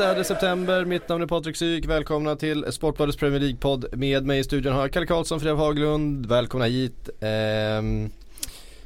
är det är september, mitt namn är Patrik Syk. Välkomna till Sportbladets Premier League-podd. Med mig i studion har jag Kalle Karlsson, Fredrik Haglund. Välkomna hit. Ehm,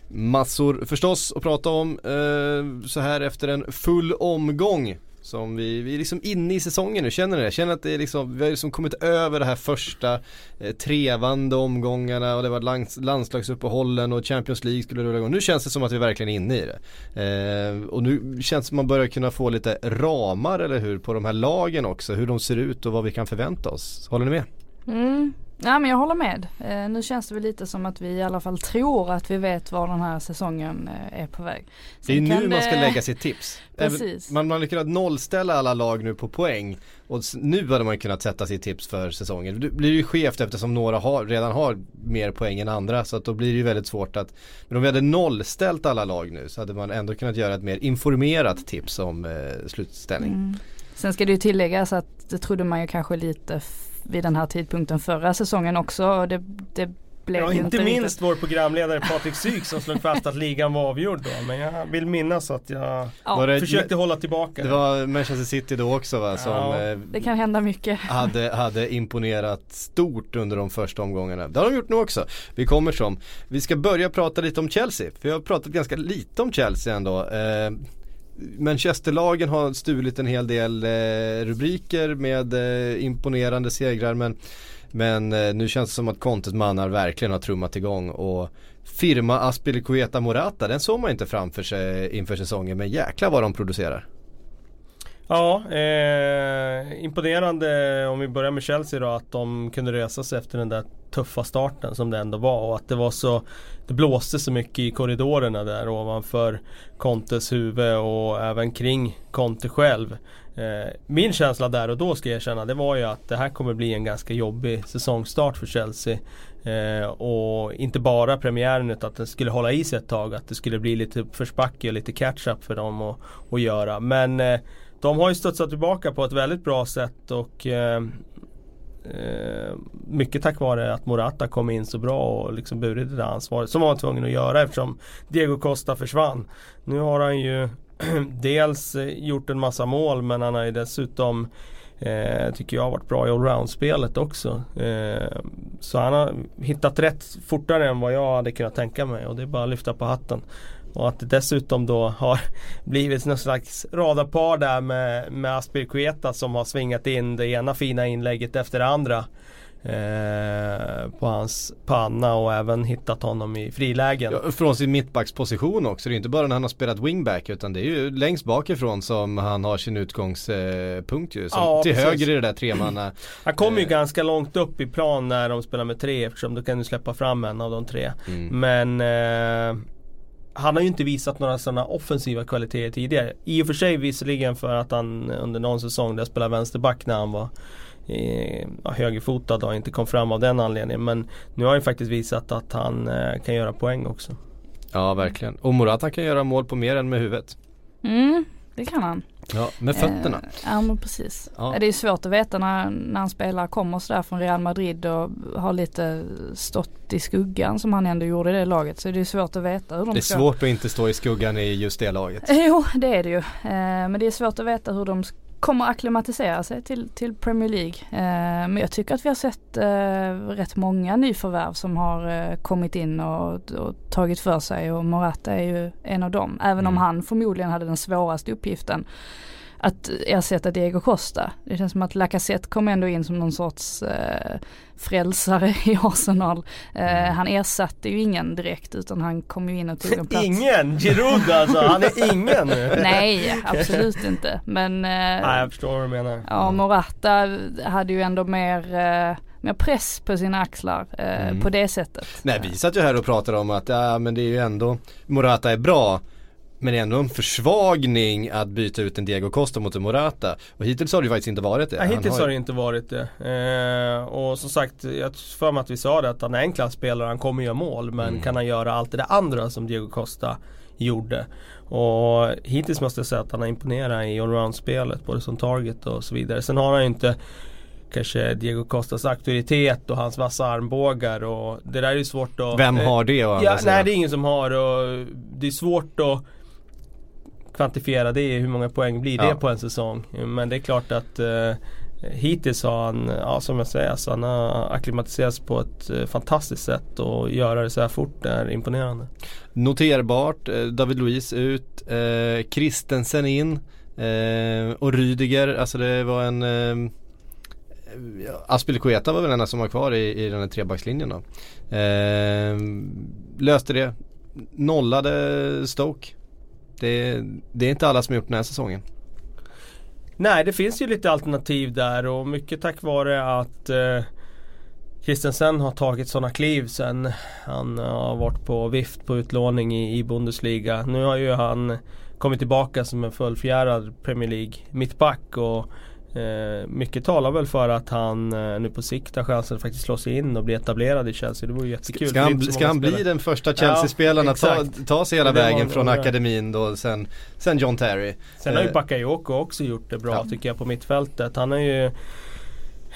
massor förstås att prata om eh, så här efter en full omgång. Som vi, vi är liksom inne i säsongen nu, känner ni det? Känner att det är liksom, vi har liksom kommit över det här första eh, trevande omgångarna och det var lands, landslagsuppehållen och Champions League skulle rulla igång. Nu känns det som att vi verkligen är inne i det. Eh, och nu känns det som att man börjar kunna få lite ramar eller hur på de här lagen också, hur de ser ut och vad vi kan förvänta oss. Håller ni med? Mm. Ja men jag håller med. Eh, nu känns det väl lite som att vi i alla fall tror att vi vet var den här säsongen eh, är på väg. Sen det är nu man ska lägga sitt tips. Precis. Man, man har kunnat nollställa alla lag nu på poäng. Och nu hade man kunnat sätta sitt tips för säsongen. Det blir ju skevt eftersom några har, redan har mer poäng än andra. Så att då blir det ju väldigt svårt att Men om vi hade nollställt alla lag nu så hade man ändå kunnat göra ett mer informerat tips om eh, slutställning. Mm. Sen ska det ju tilläggas att det trodde man ju kanske lite vid den här tidpunkten förra säsongen också. Det, det blev ja, inte, inte minst riktigt. vår programledare Patrik Syk som slog fast att ligan var avgjord då. Men jag vill minnas att jag Ja. försökte hålla tillbaka. Det var Manchester City då också va som Ja. eh, Det kan hända mycket. hade, hade imponerat stort under de första omgångarna. Det har de gjort nu också. Vi kommer som. Vi ska börja prata lite om Chelsea. För jag har pratat ganska lite om Chelsea ändå. Manchesterlagen har stulit en hel del eh, rubriker med eh, imponerande segrar men, men eh, nu känns det som att Contes mannar verkligen har trummat igång och firma Aspilicueta Morata den såg man inte framför sig inför säsongen men jäklar vad de producerar. Ja, eh, imponerande om vi börjar med Chelsea då att de kunde resa sig efter den där tuffa starten som det ändå var och att det var så Det blåste så mycket i korridorerna där ovanför Contes huvud och även kring Conte själv. Eh, min känsla där och då ska jag erkänna det var ju att det här kommer bli en ganska jobbig säsongstart för Chelsea. Eh, och inte bara premiären utan att den skulle hålla i sig ett tag. Att det skulle bli lite uppförsbacke och lite catch-up för dem att, göra. Men eh, de har ju studsat tillbaka på ett väldigt bra sätt och eh, eh, mycket tack vare att Morata kom in så bra och liksom burit det där ansvaret som han var tvungen att göra eftersom Diego Costa försvann. Nu har han ju dels eh, gjort en massa mål men han har ju dessutom Eh, tycker jag varit bra i allround-spelet också. Eh, så han har hittat rätt fortare än vad jag hade kunnat tänka mig och det är bara att lyfta på hatten. Och att det dessutom då har blivit någon slags radarpar där med, med Aspirqueta som har svingat in det ena fina inlägget efter det andra. Eh, på hans panna och även hittat honom i frilägen. Ja, från sin mittbacksposition också. Det är inte bara när han har spelat wingback utan det är ju längst bakifrån som han har sin utgångspunkt ju. Som Ja, till precis. höger i det där tremanna. Han kommer ju Eh. ganska långt upp i plan när de spelar med tre eftersom då kan du släppa fram en av de tre. Mm. Men eh, han har ju inte visat några sådana offensiva kvaliteter tidigare. I och för sig visserligen för att han under någon säsong där spelade vänsterback när han var eh, högerfotad och inte kom fram av den anledningen. Men nu har han ju faktiskt visat att han eh, kan göra poäng också. Ja verkligen. Och Morata kan göra mål på mer än med huvudet. Mm, det kan han. Ja, med fötterna. Eh, ja men precis. Ja. Det är svårt att veta när, när en spelare kommer sådär från Real Madrid och har lite stått i skuggan som han ändå gjorde i det laget. Så det är svårt att veta hur de Det är ska svårt att inte stå i skuggan i just det laget. Jo det är det ju. Eh, men det är svårt att veta hur de kommer akklimatisera sig till, till Premier League. Eh, men jag tycker att vi har sett eh, rätt många nyförvärv som har eh, kommit in och, och tagit för sig och Morata är ju en av dem. Även om Mm. han förmodligen hade den svåraste uppgiften att ersätta Diego Costa. Det känns som att Lacazette kom ändå in som någon sorts eh, frälsare i Arsenal. Eh, Mm. Han ersatte ju ingen direkt utan han kom ju in och tog en plats. Ingen! Giroud alltså, han är ingen. Nej, absolut inte. Men eh, Nej, jag förstår vad du menar. ja, Morata hade ju ändå mer, eh, mer press på sina axlar eh, Mm. på det sättet. Nej vi satt ju här och pratade om att ja men det är ju ändå Morata är bra men det är ändå en försvagning att byta ut en Diego Costa mot en Morata. Och hittills har det ju faktiskt inte varit det. Ja, hittills har har det inte varit det. Eh, och som sagt, jag för mig att vi sa det att han är en klasspelare, han kommer göra mål. Men Mm. kan han göra allt det där andra som Diego Costa gjorde? Och hittills måste jag säga att han har imponerat i allround-spelet, både som target och så vidare. Sen har han ju inte kanske Diego Costas auktoritet och hans vassa armbågar och det där är ju svårt att... Vem har det å andra Ja, sidan? nej det är ingen som har och det är svårt att kvantifiera det, hur många poäng blir det Ja. på en säsong? Men det är klart att eh, Hittills har han, ja som jag säger, så han har acklimatiserats på ett eh, fantastiskt sätt och göra det så här fort är imponerande. Noterbart, eh, David Luiz ut, eh, Christensen in eh, och Rydiger, alltså det var en eh, ja, Aspilicueta var väl den enda som var kvar i, i den här trebackslinjen då. Eh, löste det, nollade Stoke. Det, det är inte alla som har gjort den här säsongen. Nej det finns ju lite alternativ där och mycket tack vare att eh, Christensen har tagit sådana kliv sen han har varit på vift på utlåning i, i Bundesliga. Nu har ju han kommit tillbaka som en fullfjärad Premier League mittback och eh, mycket talar väl för att han eh, nu på sikt har chansen att faktiskt slå sig in och bli etablerad i Chelsea. Det vore ju jättekul. Ska han, ska han bli den första Chelsea-spelaren Ja, att ta, ta sig hela var- vägen från var- akademin då sen, sen John Terry? Sen har ju Eh, Bakayoko också gjort det bra ja. tycker jag på mittfältet. Han är ju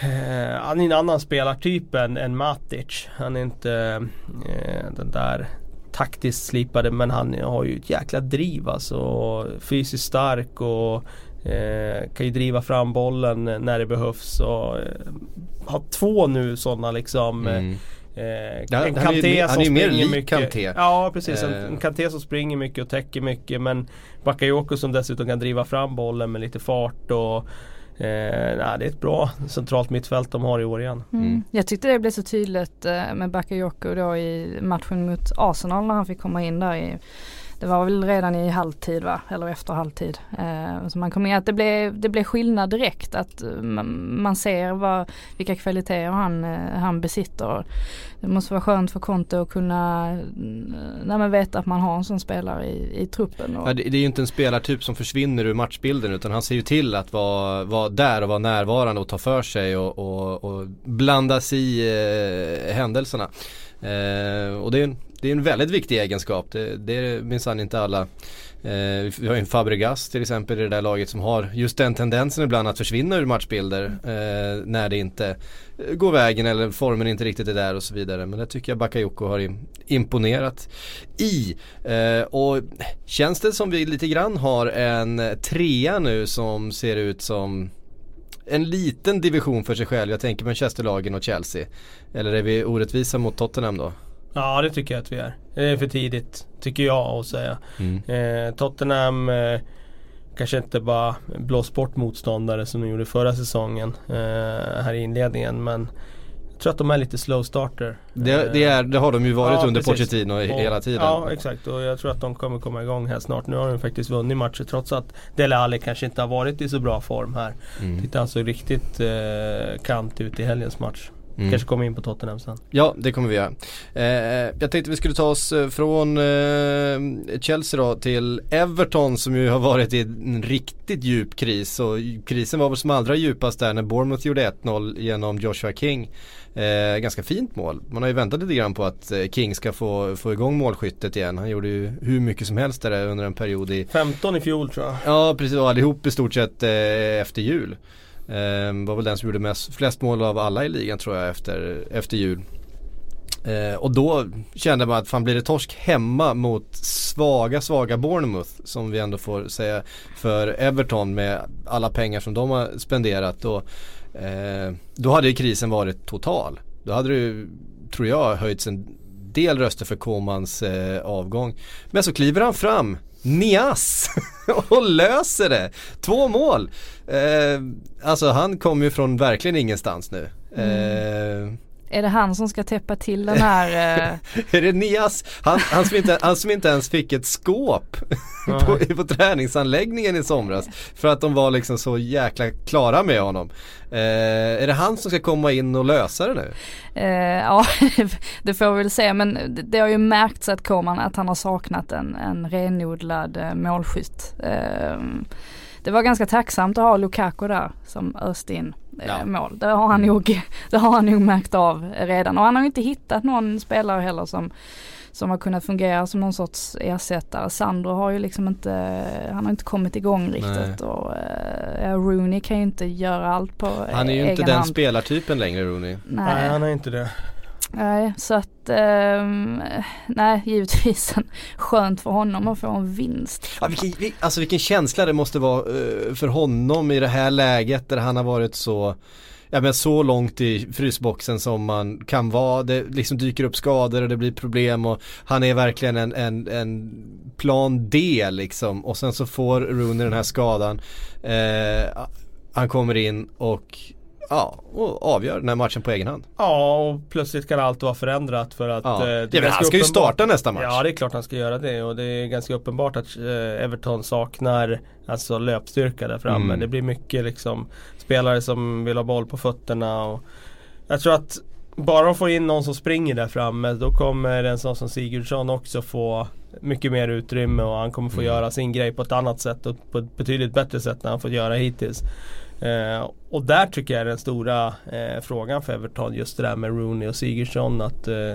eh, Han är en annan spelartyp än, än Matic. Han är inte eh, den där taktiskt slipade men han har ju ett jäkla driv alltså. Fysiskt stark och eh, kan ju driva fram bollen när det behövs. Och, eh, har två nu sådana liksom eh, Mm. Eh, Ja, en är ju Kanté mer- han som mer springer lik mycket. Kanté. Ja precis, en, Eh. en Kanté som springer mycket och täcker mycket men Bakayoko som dessutom kan driva fram bollen med lite fart och eh, nej, Det är ett bra centralt mittfält de har i år igen. Mm. Mm. Jag tyckte det blev så tydligt eh, med Bakayoko då i matchen mot Arsenal när han fick komma in där i det var väl redan i halvtid va, eller efter halvtid. Eh, så man kom in, att det blev, det blev skillnad direkt. Att eh, man, man ser vad, vilka kvaliteter han, eh, han besitter. Det måste vara skönt för Conte att kunna eh, när man vet att man har en sån spelare i, i truppen. Och, Ja, det, det är ju inte en spelartyp som försvinner ur matchbilden utan han ser ju till att vara, vara där och vara närvarande och ta för sig och, och, och blanda sig i eh, händelserna. Eh, och det är, en, det är en väldigt viktig egenskap. Det, det är minsann inte alla. Eh, vi har ju en Fabregas till exempel i det där laget som har just den tendensen ibland att försvinna ur matchbilder eh, när det inte går vägen eller formen inte riktigt är där och så vidare. Men det tycker jag Bakayoko har imponerat i. Eh, och känns det som vi lite grann har en trea nu som ser ut som en liten division för sig själv. Jag tänker Manchesterlagen och Chelsea. Eller är vi orättvisa mot Tottenham då? Ja det tycker jag att vi är. Det är för tidigt tycker jag att säga. Mm. Eh, Tottenham eh, kanske inte bara blås bort motståndare som de gjorde förra säsongen eh, här i inledningen men tror att de är lite slow starter. Det, det, är, det har de ju varit Ja, under precis. Pochettino Och- hela tiden. Ja exakt och jag tror att de kommer komma igång här snart. Nu har de faktiskt vunnit matcher trots att Dele Alli kanske inte har varit i så bra form här. Mm. Titta han såg riktigt eh, kant ut i helgens match. Mm. Kanske kommer in på Tottenham sen. Ja, det kommer vi göra. Eh, jag tänkte vi skulle ta oss eh, från eh, Chelsea då till Everton som ju har varit i en riktigt djup kris. Och krisen var väl som allra djupast där när Bournemouth gjorde 1-0 genom Joshua King. Eh, ganska fint mål. Man har ju väntat lite grann på att eh, King ska få, få igång målskyttet igen. Han gjorde ju hur mycket som helst där under en period i 15 i fjol tror jag. Ja precis, och allihop i stort sett eh, efter jul. Eh, var väl den som gjorde mest, flest mål av alla i ligan tror jag efter, efter jul. Eh, och då kände man att fan blir det torsk hemma mot svaga, svaga Bournemouth som vi ändå får säga för Everton med alla pengar som de har spenderat. Då, eh, då hade krisen varit total. Då hade det ju, tror jag, höjts en del röster för Komans eh, avgång. Men så kliver han fram, Nias, och löser det. Två mål. Eh, alltså han kommer ju från verkligen ingenstans nu. Eh, Är det han som ska täppa till den här eh, är det Nias? Han, han, som inte, han som inte ens fick ett skåp på, på träningsanläggningen i somras. För att de var liksom så jäkla klara med honom. Eh, är det han som ska komma in och lösa det nu? Eh, ja, det får vi väl se men det, det har ju märkts att Koman att han har saknat en, en renodlad eh, målskytt. Eh, det var ganska tacksamt att ha Lukaku där som öste in Ja. mål. Det har, han nog, det har han nog märkt av redan och han har ju inte hittat någon spelare heller som som har kunnat fungera som någon sorts ersättare. Sandro har ju liksom inte, han har inte kommit igång riktigt och eh, ja, Rooney kan ju inte göra allt på Han är ju egen inte den hand. spelartypen längre Rooney. Nej han är inte det. Nej, så att eh, nej, givetvis skönt för honom att få en vinst. Ja, vilken, alltså vilken känsla det måste vara eh, för honom i det här läget där han har varit så Ja men så långt i frysboxen som man kan vara. Det liksom dyker upp skador och det blir problem och han är verkligen en, en, en plan D liksom. Och sen så får Rooney den här skadan. Eh, han kommer in och Ja, och avgör den här matchen på egen hand. Ja, och plötsligt kan allt vara förändrat för att... Ja. Eh, det ja, han ska ju starta nästa match. Ja, det är klart han ska göra det och det är ganska uppenbart att eh, Everton saknar alltså löpstyrka där framme. Mm. Det blir mycket liksom spelare som vill ha boll på fötterna och jag tror att bara de får in någon som springer där framme då kommer en sån som Sigurdsson också få mycket mer utrymme och han kommer få mm. göra sin grej på ett annat sätt och på ett betydligt bättre sätt än han fått göra hittills. Eh, och där tycker jag är den stora eh, frågan för Everton just det där med Rooney och Sigurdsson att eh,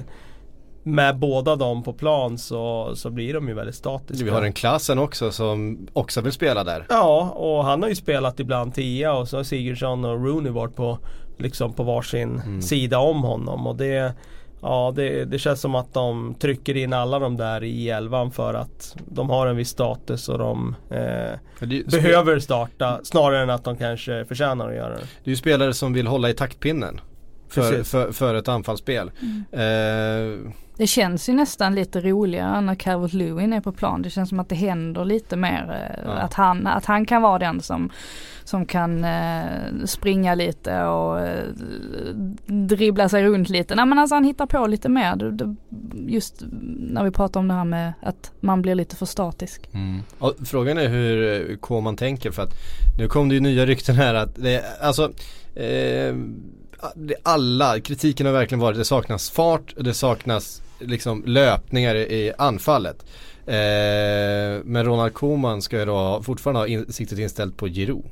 med båda dem på plan så, så blir de ju väldigt statiska. Vi har en klassen också som också vill spela där. Ja, och han har ju spelat ibland tia och så har Sigurdsson och Rooney varit på, liksom på varsin mm. sida om honom. Och det, Ja det, det, känns som att de trycker in alla de där i elvan för att de har en viss status och de eh, behöver starta snarare än att de kanske förtjänar att göra det. Det är ju spelare som vill hålla i taktpinnen för, för, för, ett anfallsspel. Mm. Eh, det känns ju nästan lite roligare när Calvert Lewin är på plan. Det känns som att det händer lite mer. Eh, ja. Att, han, att han kan vara den som, som kan eh, springa lite och eh, dribbla sig runt lite. Nej men alltså han hittar på lite mer. Just när vi pratar om det här med att man blir lite för statisk. Mm. Frågan är hur K man tänker för att nu kom det ju nya rykten här att det, alltså eh, alla, kritiken har verkligen varit det saknas fart, det saknas liksom löpningar i anfallet. Eh, men Ronald Koeman ska ju då fortfarande ha in, siktet inställt på Giroud.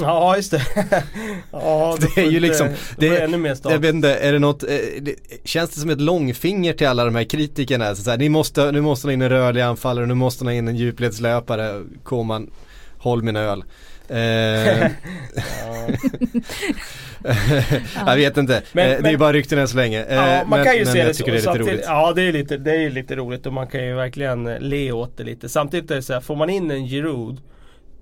Ja just det. ja, det är ju liksom, det, det ännu mer jag vet inte, är det något, eh, det, känns det som ett långfinger till alla de här kritikerna? Så, så här, ni måste, nu måste ha in en rörlig anfallare, nu måste ha in en djupledslöpare, Koman, håll min öl. Eh, jag vet inte, men, eh, det är bara rykten än så länge. Ja, eh, man men, kan ju se det så. Det är lite Ja det är lite, det är lite roligt och man kan ju verkligen le åt det lite. Samtidigt är det så här, får man in en Giroud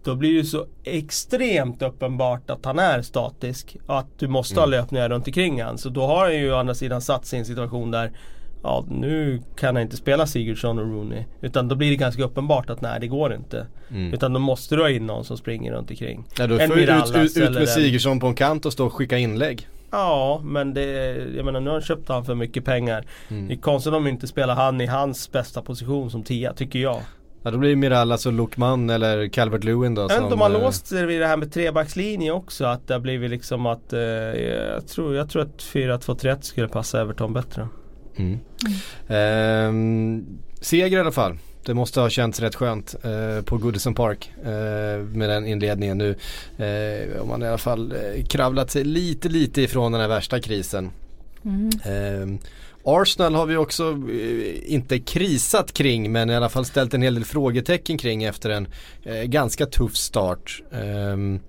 då blir det så extremt uppenbart att han är statisk. Och att du måste mm. ha löpningar runt omkring han. Så då har han ju å andra sidan satt en situation där Ja nu kan han inte spela Sigurdsson och Rooney. Utan då blir det ganska uppenbart att nej det går inte. Mm. Utan då måste du ha in någon som springer runt omkring. Ja då får du ut, ut, ut med Sigurdsson på en kant och stå och skicka inlägg. Ja men det, jag menar nu har han köpt han för mycket pengar. Mm. Det är konstigt om inte spelar han i hans bästa position som tia tycker jag. Ja då blir det Mirallas och Lukman eller Calvert Lewin då. Jag vet inte om man äh... låst sig vid det här med trebackslinje också. Att det har blivit liksom att eh, jag, tror, jag tror att 4-2-3-1 skulle passa Everton bättre. Mm. Mm. Eh, seger i alla fall. Det måste ha känts rätt skönt eh, på Goodison Park eh, med den inledningen nu. Eh, om man i alla fall eh, kravlat sig lite lite ifrån den här värsta krisen. Mm. Ehm, Arsenal har vi också eh, inte krisat kring men i alla fall ställt en hel del frågetecken kring efter en eh, ganska tuff start. Um,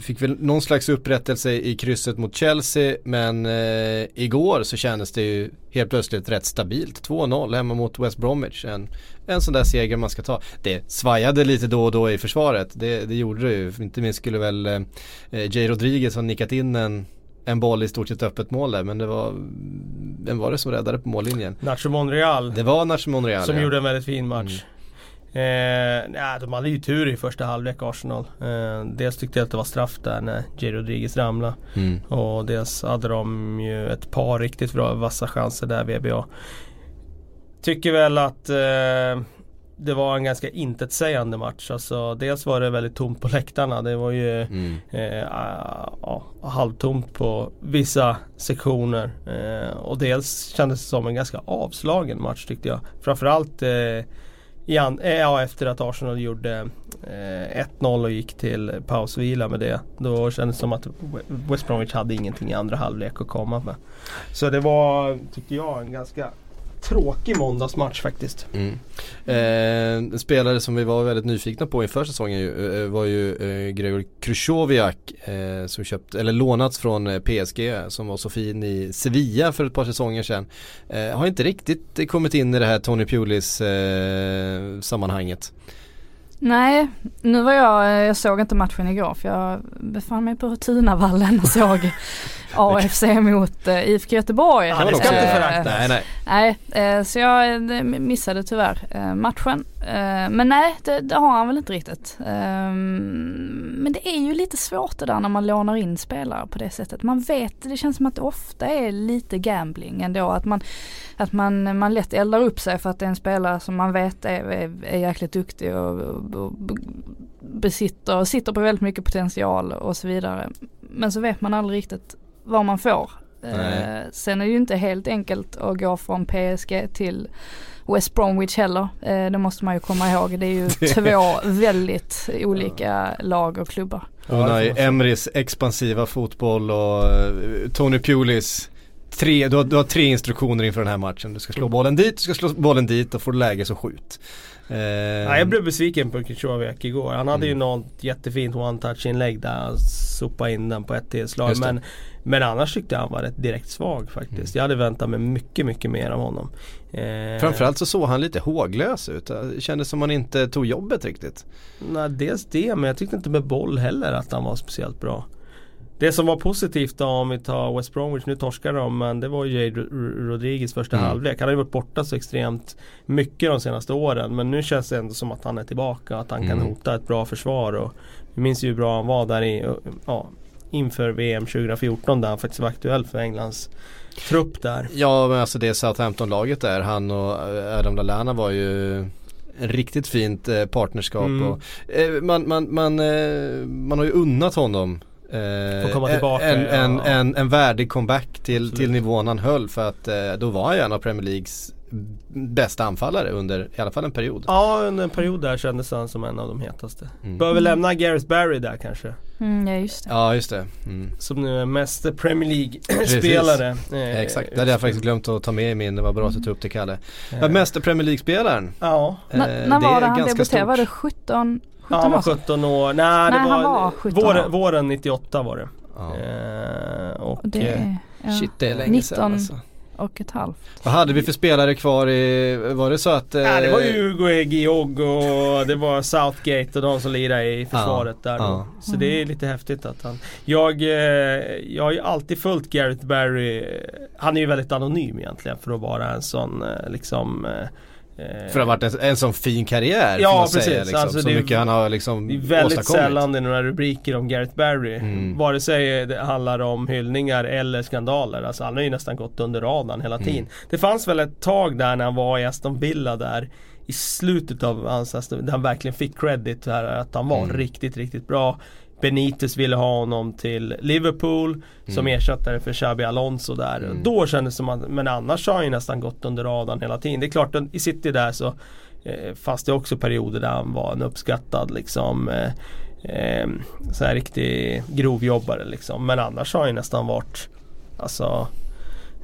fick väl någon slags upprättelse i krysset mot Chelsea men eh, igår så kändes det ju helt plötsligt rätt stabilt. 2-0 hemma mot West Bromwich. En, en sån där seger man ska ta. Det svajade lite då och då i försvaret. Det, det gjorde det ju. Inte minst skulle väl eh, Jay Rodriguez ha nickat in en en boll i stort sett öppet mål där men det var Vem var det som räddade på mållinjen? Nacho Monreal Det var Nacho Monreal Som ja. gjorde en väldigt fin match mm. Eh, nej, de hade ju tur i första halvlek Arsenal. Eh, dels tyckte jag att det var straff där när J. Rodriguez ramlade. Mm. Och dels hade de ju ett par riktigt bra vassa chanser där VBA. Tycker väl att eh, det var en ganska intetsägande match. Alltså, dels var det väldigt tomt på läktarna. Det var ju mm. eh, uh, uh, halvtomt på vissa sektioner. Uh, och dels kändes det som en ganska avslagen match tyckte jag. Framförallt eh, an, eh, ja, efter att Arsenal gjorde eh, 1-0 och gick till pausvila med det. Då kändes det som att West Bromwich hade ingenting i andra halvlek att komma med. Så det var, tycker jag, en ganska tråkig måndagsmatch faktiskt. Mm. Eh, en spelare som vi var väldigt nyfikna på inför säsongen ju, eh, var ju eh, Gregor Krychowiak eh, som köpt, eller lånats från eh, PSG som var så fin i Sevilla för ett par säsonger sedan. Eh, har inte riktigt kommit in i det här Tony Pulis eh, sammanhanget. Nej, nu var jag, jag såg inte matchen igår för jag befann mig på Tunavallen och såg AFC mot uh, IFK Göteborg. Ja, det ska inte föraktas. Nej, nej. Nej, uh, så jag missade tyvärr uh, matchen. men nej, det, det, har han väl inte riktigt. men det är ju lite svårt det där när man lånar in spelare på det sättet. Man vet, det känns som att det ofta är lite gambling ändå. Att man, att man, man lätt eldar upp sig för att det är en spelare som man vet är, är, är jäkligt duktig och, och, och besitter, sitter på väldigt mycket potential och så vidare. Men så vet man aldrig riktigt vad man får. Eh, sen är det ju inte helt enkelt att gå från PSG till West Bromwich heller. Eh, det måste man ju komma ihåg. Det är ju två väldigt olika lag och klubbar. Unai Emrys expansiva fotboll och uh, Tony Pulis Tre, du, har, du har tre instruktioner inför den här matchen. Du ska slå bollen dit, du ska slå bollen dit och får du läge så skjut. Eh, ja, jag blev besviken på Krychowiak igår. Han hade mm. ju något jättefint one-touch inlägg där han sopade in den på ett tillslag. Men, men annars tyckte jag han var rätt direkt svag faktiskt. Mm. Jag hade väntat mig mycket, mycket mer av honom. Eh, Framförallt så såg han lite håglös ut. Det kändes som han inte tog jobbet riktigt. Nej, dels det, men jag tyckte inte med boll heller att han var speciellt bra. Det som var positivt då om vi tar West Bromwich, nu torskar de men det var ju Jade Rodriguez första mm. halvlek. Han har ju varit borta så extremt mycket de senaste åren men nu känns det ändå som att han är tillbaka att han mm. kan hota ett bra försvar. Och vi minns ju hur bra han var där i, ja, inför VM 2014 där han faktiskt var aktuell för Englands trupp där. Ja men alltså det Southampton-laget där, han och Adam Lallana var ju riktigt fint eh, partnerskap. Mm. Och, eh, man, man, man, eh, man har ju unnat honom Eh, komma tillbaka, en, en, en, en, värdig comeback till, till nivån han höll för att eh, då var han ju en av Premier Leagues bästa anfallare under i alla fall en period. Ja, under en period där kändes han som en av de hetaste. Mm. Bör vi lämna Gareth Barry där kanske? Mm, ja just det. Ja just det. Mm. Som nu är mest Premier League-spelare. Eh, exakt, det hade jag faktiskt glömt att ta med i min. Det var bra att du tog upp det Kalle. Eh. Mest Premier League-spelaren. Ja. Eh, när var det han debuterade? Var det 17? 17 ja, han var 17 år. Nej, Nej det var, var 17 våren, våren 98 var det. Ja. Eh, och, och det, eh, ja. Shit det är länge 19 sedan alltså. Och ett halvt. Vad hade vi för spelare kvar i, var det så att? Eh, ja, det var ju Hugo Giog och det var Southgate och de som lirade i försvaret ja, där då. Så mm. det är lite häftigt att han Jag, eh, jag har ju alltid följt Gareth Barry Han är ju väldigt anonym egentligen för att vara en sån eh, liksom Eh, För det har varit en, en sån fin karriär Ja precis. Säga, liksom. alltså, Så mycket han har liksom Det är väldigt sällan det är några rubriker om Gareth Barry. Mm. Vare sig det handlar om hyllningar eller skandaler. Alltså han har ju nästan gått under radarn hela tiden. Mm. Det fanns väl ett tag där när han var i Aston Villa där i slutet av hans där han verkligen fick credit här att han var mm. riktigt, riktigt bra. Benitez ville ha honom till Liverpool mm. som ersättare för Xabi Alonso där. Mm. Då kändes det som att, men annars har han ju nästan gått under radarn hela tiden. Det är klart, i City där så eh, fanns det också perioder där han var en uppskattad liksom eh, eh, så här riktig grovjobbare liksom. Men annars har han ju nästan varit Alltså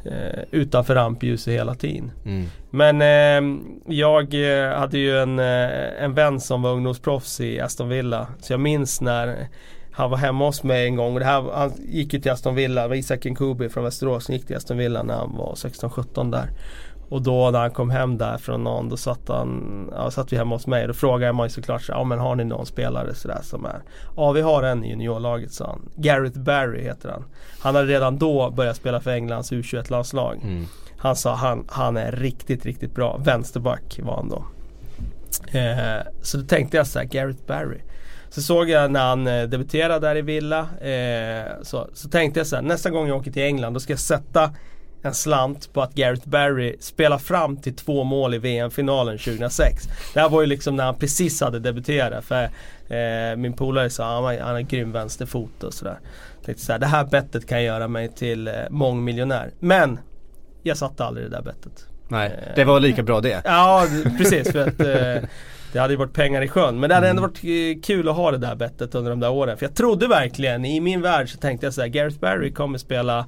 eh, utanför rampljuset hela tiden. Mm. Men eh, jag hade ju en, eh, en vän som var ungdomsproffs i Aston Villa. Så jag minns när han var hemma hos mig en gång. Och det här, han gick ju till Aston Villa. Det var Isak Nkubi från Västerås som gick till Aston Villa när han var 16-17 där. Och då när han kom hem där från någon då satt han, ja, satt vi hemma hos mig. Då frågade man ju såklart ja men har ni någon spelare sådär som är Ja vi har en i juniorlaget sa han. Gareth Barry heter han. Han hade redan då börjat spela för Englands U21-landslag. Mm. Han sa han, han är riktigt, riktigt bra. Vänsterback var han då. Eh, så då tänkte jag så här, Gareth Barry. Så såg jag när han eh, debuterade där i Villa. Eh, så, så tänkte jag så här, nästa gång jag åker till England då ska jag sätta en slant på att Gareth Barry spelar fram till två mål i VM-finalen 2006. Det här var ju liksom när han precis hade debuterat. För eh, min polare sa att han har grym vänsterfot och sådär. Tänkte så här, det här bettet kan göra mig till eh, mångmiljonär. Men jag satte aldrig det där bettet. Nej, eh, det var lika bra det. Ja, precis. För att, eh, det hade ju varit pengar i sjön. Men det hade ändå mm. varit eh, kul att ha det där bettet under de där åren. För jag trodde verkligen, i min värld så tänkte jag så här, Gareth Barry kommer spela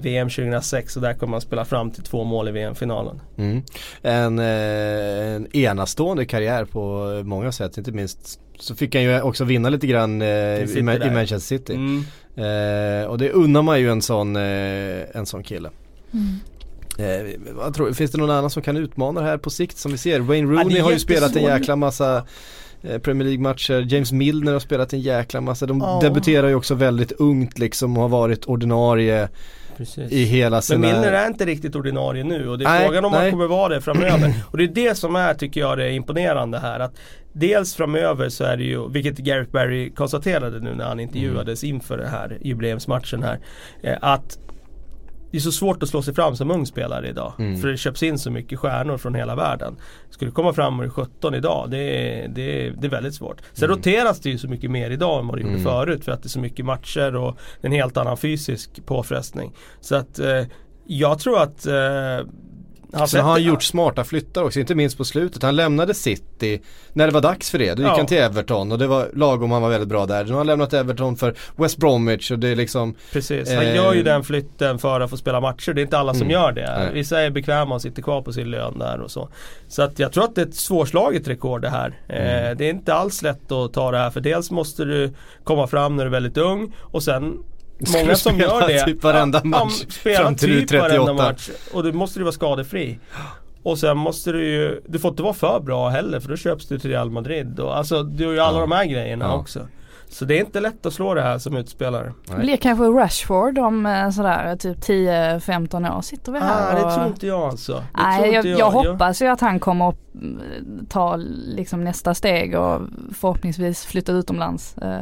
VM 2006 och där kommer han spela fram till två mål i VM-finalen. Mm. En, eh, en enastående karriär på många sätt, inte minst så fick han ju också vinna lite grann eh, i, Ma- i. Manchester City. Mm. Eh, och det unnar man ju en sån, eh, en sån kille. Mm. Eh, vad tror, finns det någon annan som kan utmana det här på sikt som vi ser? Wayne Ja, Rooney är har ju spelat en jäkla massa eh, Premier League-matcher. James Milner har spelat en jäkla massa. De Ja. debuterar ju också väldigt ungt liksom och har varit ordinarie Precis. i hela sina... Men Milner är inte riktigt ordinarie nu och det är Nej, frågan om nej. han kommer vara det framöver. och det är det som är, tycker jag, det imponerande här. Att dels framöver så är det ju, vilket Gareth Barry konstaterade nu när han intervjuades Mm. inför den här jubileumsmatchen här. Eh, att det är så svårt att slå sig fram som ung spelare idag. Mm. För det köps in så mycket stjärnor från hela världen. Skulle du komma fram och 17 idag, det är, det är, det är väldigt svårt. Sen Mm. roteras det ju så mycket mer idag än vad det gjorde Mm. förut. För att det är så mycket matcher och en helt annan fysisk påfrestning. Så att eh, jag tror att eh, han Sen har han gjort smarta flyttar också, inte minst på slutet. Han lämnade City när det var dags för det. Då gick Ja. han till Everton och det var lagom han var väldigt bra där. Nu har han lämnat Everton för West Bromwich och det är liksom Precis, han Eh, gör ju den flytten för att få spela matcher. Det är inte alla som Mm. gör det. Nej. Vissa är bekväma och sitter kvar på sin lön där och så. Så att jag tror att det är ett svårslaget rekord det här. Eh, Mm. det är inte alls lätt att ta det här för dels måste du komma fram när du är väldigt ung och sen Många du som gör det. typ varenda match ja, spela fram till du är typ varenda 38. match. Och då måste du vara skadefri. Och sen måste du ju, du får inte vara för bra heller för då köps du till Real Madrid. Och, alltså du har ju alla Ja. de här grejerna Ja. också. Så det är inte lätt att slå det här som utspelare. Nej. Blir kanske Rashford om eh, sådär typ 10-15 år sitter vi här Ah, det och... tror inte jag alltså. Det Nej, jag, inte jag, hoppas ju att han kommer att mm, ta liksom nästa steg och förhoppningsvis flytta utomlands eh,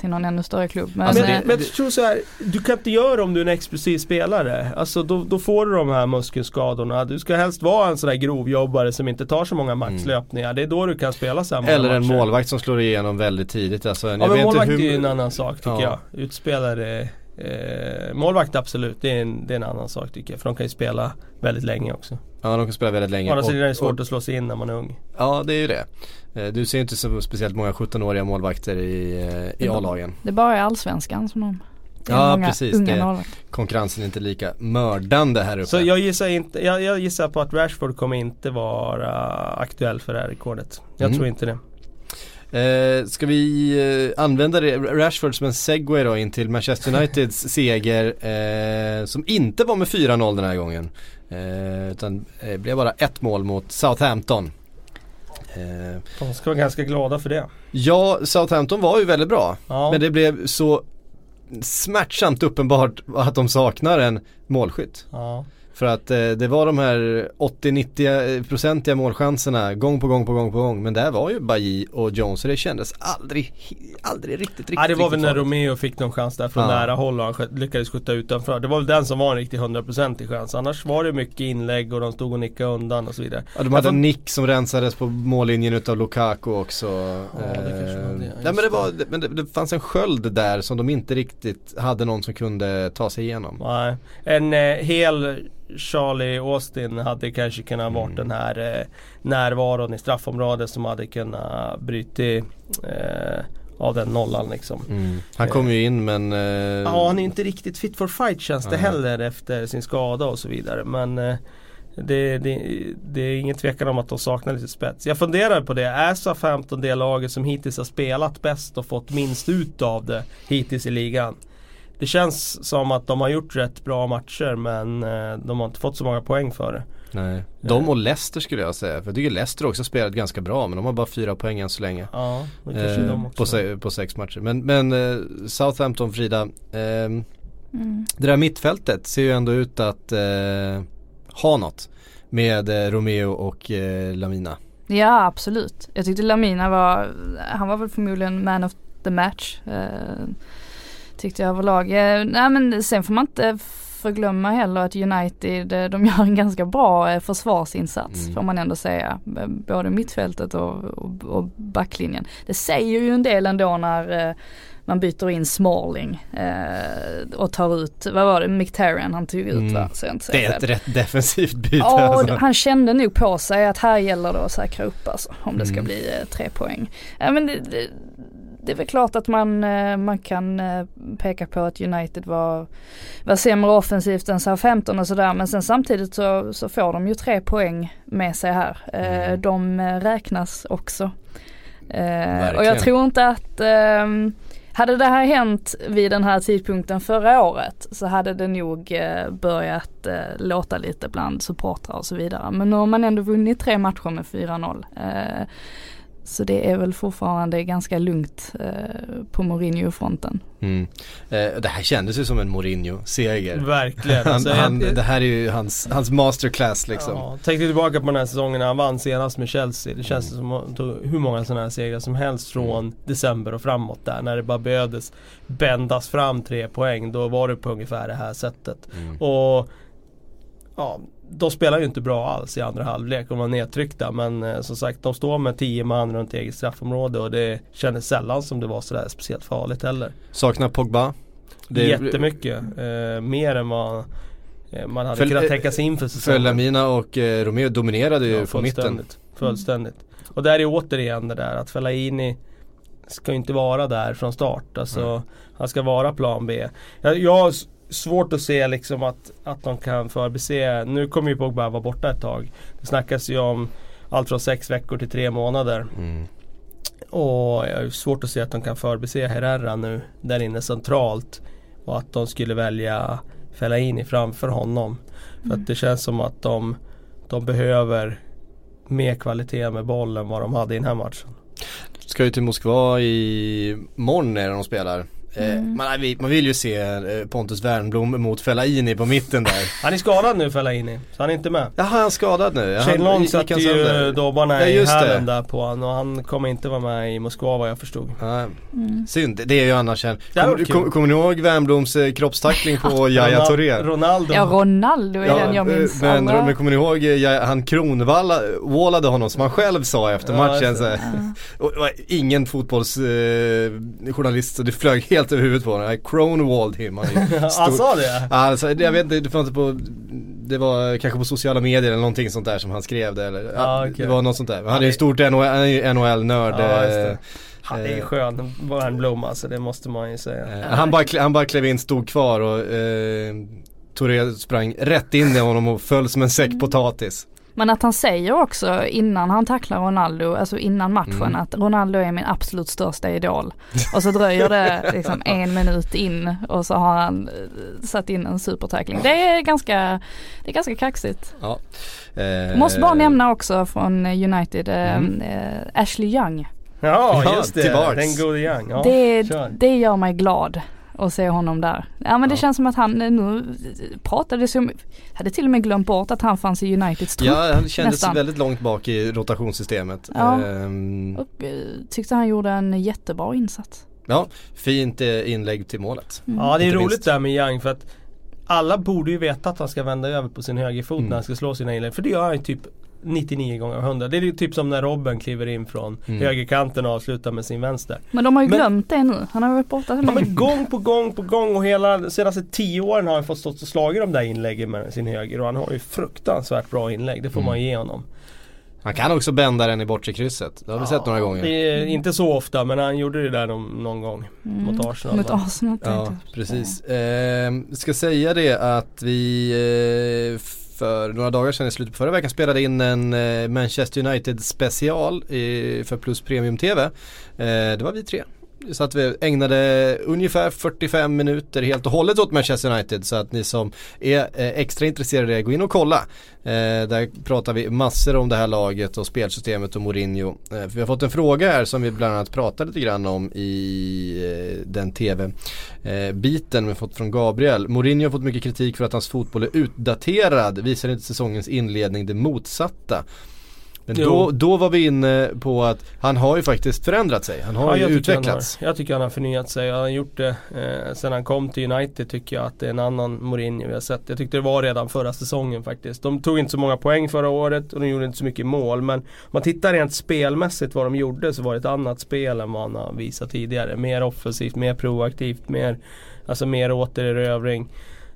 till någon ännu större klubb. Men, Alltså, men, det- eh, men jag tror så här, du kan inte göra om du är en explosiv spelare. Alltså då, då får du de här muskelskadorna. Du ska helst vara en sån där grovjobbare som inte tar så många maxlöpningar. Det är då du kan spela många Eller en matcher. målvakt som slår igenom väldigt tidigt. Alltså, Ja målvakt hur- är ju en annan sak tycker Ja. jag. Utspelare Eh, målvakt absolut, det är, en, det är en annan sak tycker jag. För de kan ju spela väldigt länge också. Ja de kan spela väldigt länge. Å andra sidan är det Och- svårt att slå sig in när man är ung. Ja det är ju det. Eh, Du ser inte så speciellt många 17-åriga målvakter i, eh, i A-lagen. det är bara i allsvenskan som de Ja, precis, det-. Konkurrensen är inte lika mördande här uppe. Så jag gissar, inte, jag, jag gissar på att Rashford kommer inte vara aktuell för det här rekordet. Jag Mm. tror inte det. Eh, ska vi eh, använda det, Rashford som en segway då in till Manchester Uniteds seger eh, som inte var med 4-0 den här gången. Eh, utan eh, blev bara ett mål mot Southampton. Eh, De ska vara ganska glada för det. ja, Southampton var ju väldigt bra. Ja. Men det blev så smärtsamt uppenbart att de saknar en målskytt. ja. För att eh, det var de här 80-90-procentiga målchanserna gång på gång på gång på gång. Men där var ju Bailly och Jones så det kändes aldrig, aldrig riktigt, riktigt Ja, det var väl när. Romeo fick någon chans där från Ja. nära håll och han lyckades skjuta utanför. Det var väl den som var en riktig 100% chans. Annars var det mycket inlägg och de stod och nickade undan och så vidare. Ja, de hade en nick som rensades på mållinjen utav Lukaku också. Ja, det kanske var det. Eh, Just Nej men det, var, det. men det, det fanns en sköld där som de inte riktigt hade någon som kunde ta sig igenom. Nej. En eh, hel Charlie Austin hade kanske kunnat varit Mm. den här eh, närvaron i straffområdet som hade kunnat bryta eh, av den nollan liksom. Mm. Han kom ju in men... Eh, Ja han är inte riktigt fit for fight känns det Nej. heller efter sin skada och så vidare. Men eh, det, det, det är ingen tvekan om att de saknar lite spets. Jag funderar på det. Är Southampton det laget som hittills har spelat bäst och fått minst ut av det hittills i ligan? Det känns som att de har gjort rätt bra matcher men eh, de har inte fått så många poäng för det. Nej. De och Leicester skulle jag säga. För jag tycker Leicester också har spelat ganska bra men de har bara fyra poäng än så länge. Ja, det kanske Eh, de också. på, se, på sex matcher. Men, men eh, Southampton Frida, ehm, Mm. det där mittfältet ser ju ändå ut att eh, ha något. Med eh, Romeo och eh, Lamina. Ja absolut. Jag tyckte Lamina var, han var väl förmodligen man of the match. Eh, tyckte jag överlag. Eh, nej men sen får man inte förglömma heller att United, eh, de gör en ganska bra eh, försvarsinsats Mm. får man ändå säga. Eh, Både mittfältet och, och, och backlinjen. Det säger ju en del ändå när eh, man byter in Smalling eh, och tar ut, vad var det, Mkhitaryan han tog ut Mm. va? Så inte Det är ett rätt defensivt byte Ja, alltså. han kände nog på sig att här gäller det att säkra upp alltså, om det ska Mm. bli eh, tre poäng. Ja, men det, det, det är väl klart att man, eh, man kan eh, peka på att United var, var sämre offensivt än Southampton och sådär men sen samtidigt så, så får de ju tre poäng med sig här. Mm. De räknas också. Verkligen. Och jag tror inte att ehm, hade det här hänt vid den här tidpunkten förra året så hade det nog börjat låta lite bland supportrar och så vidare. Men nu har man ändå vunnit tre matcher med 4-0. Så det är väl fortfarande ganska lugnt eh, på Mourinho-fronten. Mm. Eh, det här kändes ju som en Mourinho-seger. Verkligen. han, alltså, han, det här är ju hans, hans masterclass liksom. Ja, tänk tillbaka på den här säsongen när han vann senast med Chelsea. Det känns mm. som att tog hur många sådana här segrar som helst från mm. december och framåt där. När det bara behövdes bändas fram tre poäng. Då var det på ungefär det här sättet. Mm. Och ja, de spelar ju inte bra alls i andra halvlek och var nedtryckta men eh, som sagt de står med 10 man runt eget straffområde och det kändes sällan som det var sådär speciellt farligt heller. Saknar Pogba? Det... Jättemycket, eh, mer än vad eh, man hade Föl kunnat tänka sig inför säsongen. Felamina och eh, Romeo dominerade ju ja, på mitten. Fullständigt. Och där är återigen det där att Fellaini ska inte vara där från start. Alltså, mm. Han ska vara plan B. Jag, jag svårt att se liksom att, att de kan förbise. Nu kommer ju Pogba vara borta ett tag. Det snackas ju om allt från sex veckor till tre månader. Mm. Och jag har svårt att se att de kan förbise Herrera nu där inne centralt. Och att de skulle välja Fellaini framför honom. För att mm. det känns som att de, de behöver mer kvalitet med bollen vad de hade i den här matchen. Ska ju till Moskva i morgon när de spelar. Eh, mm. Man, man, vill ju se eh, Pontus Wernblom mot Fellaini på mitten där. Han är skadad nu Fellaini, så han är inte med. Jaha, han är skadad nu? Shane Long satte ju dobbarna ja, i hälen där på honom och han kommer inte vara med i Moskva vad jag förstod. Ja. Mm. Synd, det är ju annars en... Kommer kom, kom ni ihåg Wernbloms eh, kroppstackling på Yahya Touré? Ronaldo. Ja, Ronaldo är ja, den jag minns. Men, men kommer ni ihåg, ja, han kronvallade honom som han själv sa efter ja, matchen. Så, och, och, ingen fotbollsjournalist, eh, så det flög helt helt över huvudet på honom. I cronewalled him. Han, sa det? Alltså, jag vet inte, det fanns på det var kanske på sociala medier eller någonting sånt där som han skrev det eller, ah, okay. det var något sånt där. Han, han är ju stort NHL-nörd. Ja, han är ju eh, skön, Wernbloom alltså, det måste man ju säga. Eh, han, bara, han bara klev in, stod kvar och eh, Touré sprang rätt in i honom och föll som en säck mm. potatis. Men att han säger också innan han tacklar Ronaldo, alltså innan matchen mm. att Ronaldo är min absolut största idol. Och så dröjer det liksom en minut in och så har han eh, satt in en supertackling. Det är ganska, det är ganska kaxigt. Ja. Eh, Måste bara nämna också från United, eh, mm. eh, Ashley Young. Ja just det, tillbaks. den gode Young. Ja, det, det gör mig glad och se honom där. Ja men det känns som att han nu pratade som, hade till och med glömt bort att han fanns i Uniteds trupp. Ja han kändes nästan. väldigt långt bak i rotationssystemet. Ja, um, och uh, tyckte han gjorde en jättebra insats. Ja, fint uh, inlägg till målet. Mm. Ja det är Inte roligt minst. där med Young för att alla borde ju veta att han ska vända över på sin högerfot mm. när han ska slå sina inlägg. För det gör han ju typ 99 gånger 100. Det är ju typ som när Robben kliver in från mm. högerkanten och avslutar med sin vänster. Men de har ju men, glömt det nu. Han har varit borta så länge. Ja, men gång på gång på gång och hela de senaste 10 åren har han fått stått och slagit de där inläggen med sin höger och han har ju fruktansvärt bra inlägg. Det får mm. man ge honom. Han kan också bända den i bortre krysset. Det har vi ja, sett några gånger. Det är inte så ofta men han gjorde det där någon, någon gång mm. mot Arsenal. Mot Arsenal Ja precis. Eh, ska säga det att vi eh, för några dagar sedan i slutet på förra veckan spelade in en eh, Manchester United special för Plus Premium TV. Eh, det var vi tre så att vi ägnade ungefär 45 minuter helt och hållet åt Manchester United. Så att ni som är eh, extra intresserade, gå in och kolla. Eh, där pratar vi massor om det här laget och spelsystemet och Mourinho. Eh, vi har fått en fråga här som vi bland annat pratade lite grann om i den tv-biten vi har fått från Gabriel. Mourinho har fått mycket kritik för att hans fotboll är utdaterad. Visar inte säsongens inledning det motsatta. Men då, då var vi inne på att han har ju faktiskt förändrat sig. Han har ja, ju utvecklats. Har, jag tycker han har förnyat sig. Han har gjort det eh, sen han kom till United tycker jag att det är en annan Mourinho vi har sett. Jag tyckte det var redan förra säsongen faktiskt. De tog inte så många poäng förra året och de gjorde inte så mycket mål. Men om man tittar rent spelmässigt vad de gjorde så var det ett annat spel än vad han har visat tidigare. Mer offensivt, mer proaktivt, mer, alltså mer återerövring.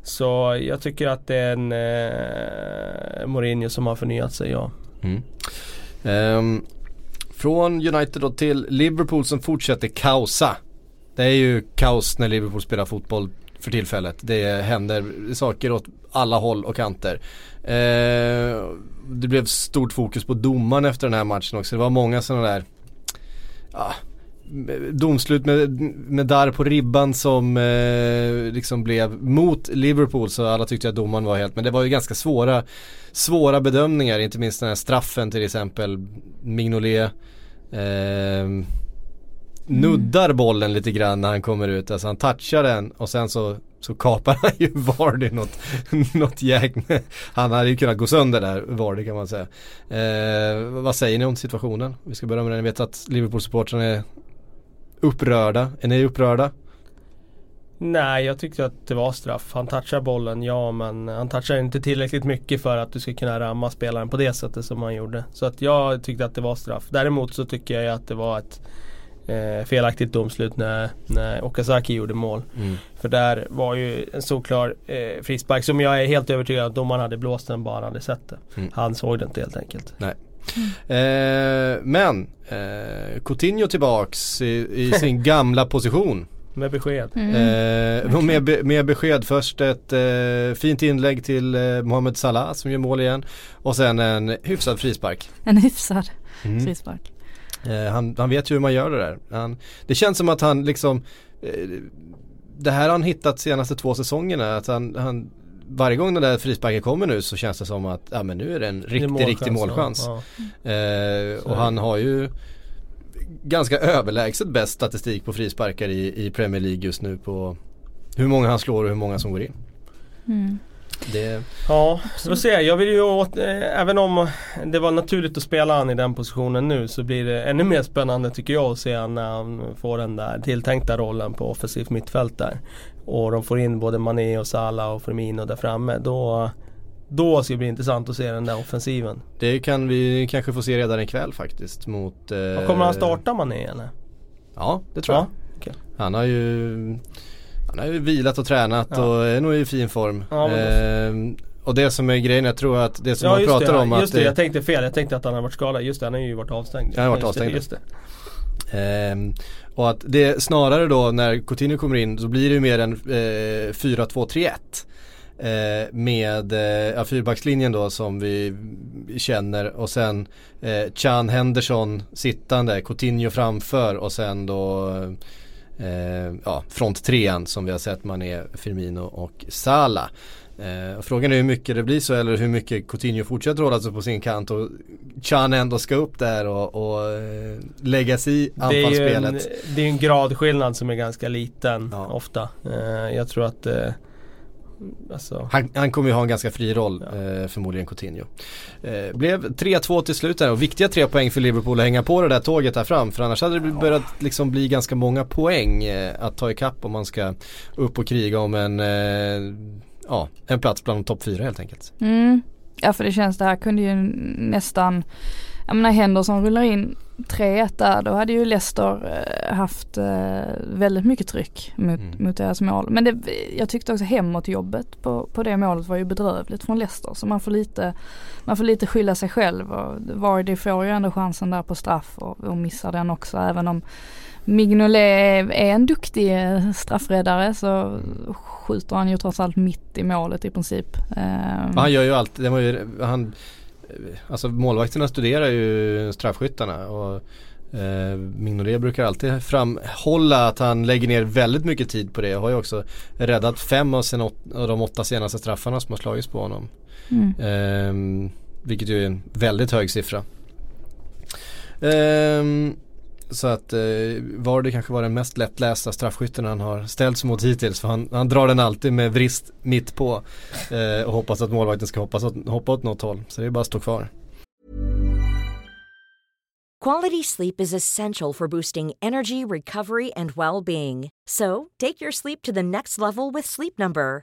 Så jag tycker att det är en eh, Mourinho som har förnyat sig, ja. Mm. Um, Från United då till Liverpool som fortsätter kaosa. Det är ju kaos när Liverpool spelar fotboll för tillfället. Det händer saker åt alla håll och kanter. Eh, det blev stort fokus på domaren efter den här matchen också. Det var många sådana där ah, domslut med, med där på ribban som eh, liksom blev mot Liverpool så alla tyckte att domaren var helt men det var ju ganska svåra svåra bedömningar inte minst den här straffen till exempel Mignolet eh, nuddar bollen lite grann när han kommer ut. Alltså han touchar den och sen så, så kapar han ju Vardy något, något jäkn. Han hade ju kunnat gå sönder där, Vardy kan man säga. Eh, vad säger ni om situationen? Vi ska börja med den. Ni vet att Liverpool-supportrarna är upprörda. Är ni upprörda? Nej, jag tyckte att det var straff. Han touchar bollen, ja men han touchar inte tillräckligt mycket för att du ska kunna ramma spelaren på det sättet som han gjorde. Så att jag tyckte att det var straff. Däremot så tycker jag att det var ett eh, felaktigt domslut när, när Okazaki gjorde mål. Mm. För där var ju en såklar eh, frispark som jag är helt övertygad om att domaren hade blåst den bara han hade sett det. Mm. Han såg det inte helt enkelt. Nej. Mm. Eh, men eh, Coutinho tillbaks i, i sin gamla position. Med besked. Mm. Eh, med, med besked. Först ett eh, fint inlägg till eh, Mohamed Salah som gör mål igen. Och sen en hyfsad frispark. En hyfsad mm. frispark. Eh, han, han, vet ju hur man gör det där. Han, det känns som att han liksom eh, Det här har han hittat senaste två säsongerna. Att han, han varje gång den där frisparken kommer nu så känns det som att ja, men nu är det en riktig, målchans, riktig målchans. Ja. Eh, och han har ju ganska överlägset bäst statistik på frisparkar i, i Premier League just nu på hur många han slår och hur många som går in. Mm. Det... Ja, så se. Jag vill ju åt, eh, även om det var naturligt att spela han i den positionen nu så blir det ännu mer spännande tycker jag att se när han får den där tilltänkta rollen på offensivt mittfält där. Och de får in både Mané och Salah och Firmino där framme. Då, då ska det bli intressant att se den där offensiven. Det kan vi kanske få se redan ikväll faktiskt mot... Eh... kommer han starta Mané eller? Ja, det tror ja. jag. Okay. Han har ju han har ju vilat och tränat ja. och är nog i fin form. Ja, eh, och det som är grejen, jag tror att det som ja, man pratar det, om just att det, jag tänkte fel. Jag tänkte att han har varit skadad. Just det, han har ju varit avstängd. Han har varit avstängd. Just det. Eh, och att det snarare då när Coutinho kommer in så blir det ju mer en eh, 4-2-3-1. Eh, med eh, ja, fyrbackslinjen då som vi känner och sen eh, Chan Henderson sittande, Coutinho framför och sen då eh, ja, fronttrean som vi har sett man är Firmino och Sala. Eh, frågan är hur mycket det blir så eller hur mycket Coutinho fortsätter hålla sig på sin kant och Chan ändå ska upp där och, och eh, lägga sig i anfallsspelet. Det är, en, det är en gradskillnad som är ganska liten ja. ofta. Eh, jag tror att eh, Alltså. Han, han, kommer ju ha en ganska fri roll ja. eh, förmodligen Coutinho. Eh, blev 3-2 till slut där och viktiga tre poäng för Liverpool att hänga på det där tåget här fram för annars hade det ja. börjat liksom bli ganska många poäng eh, att ta ikapp om man ska upp och kriga om en, eh, ja, en plats bland de topp fyra helt enkelt. Mm. Ja för det känns det här kunde ju nästan jag menar händer som rullar in 3-1 där, då hade ju Leicester eh, haft eh, väldigt mycket tryck mot, mm. mot deras mål. Men det, jag tyckte också hemåtjobbet på, på det målet var ju bedrövligt från Leicester. Så man får lite, man får lite skylla sig själv och Vardy får ju ändå chansen där på straff och, och missar den också även om Mignolet är en duktig eh, straffräddare så skjuter han ju trots allt mitt i målet i princip. Han gör ju allt, det var ju, han alltså målvakterna studerar ju straffskyttarna och eh, Mignolet brukar alltid framhålla att han lägger ner väldigt mycket tid på det. Jag har ju också räddat fem av, sen, av de åtta senaste straffarna som har slagits på honom. Mm. Eh, vilket ju är en väldigt hög siffra. Eh, så att eh, Vardy kanske var den mest lättlästa straffskytten han har ställts mot hittills. För han, han drar den alltid med vrist mitt på. Eh, och hoppas att målvakten ska hoppas att, hoppa åt något håll. Så det är bara att stå kvar. Quality sleep is essential for boosting energy, recovery and well-being. So take your sleep to the next level with Sleep Number.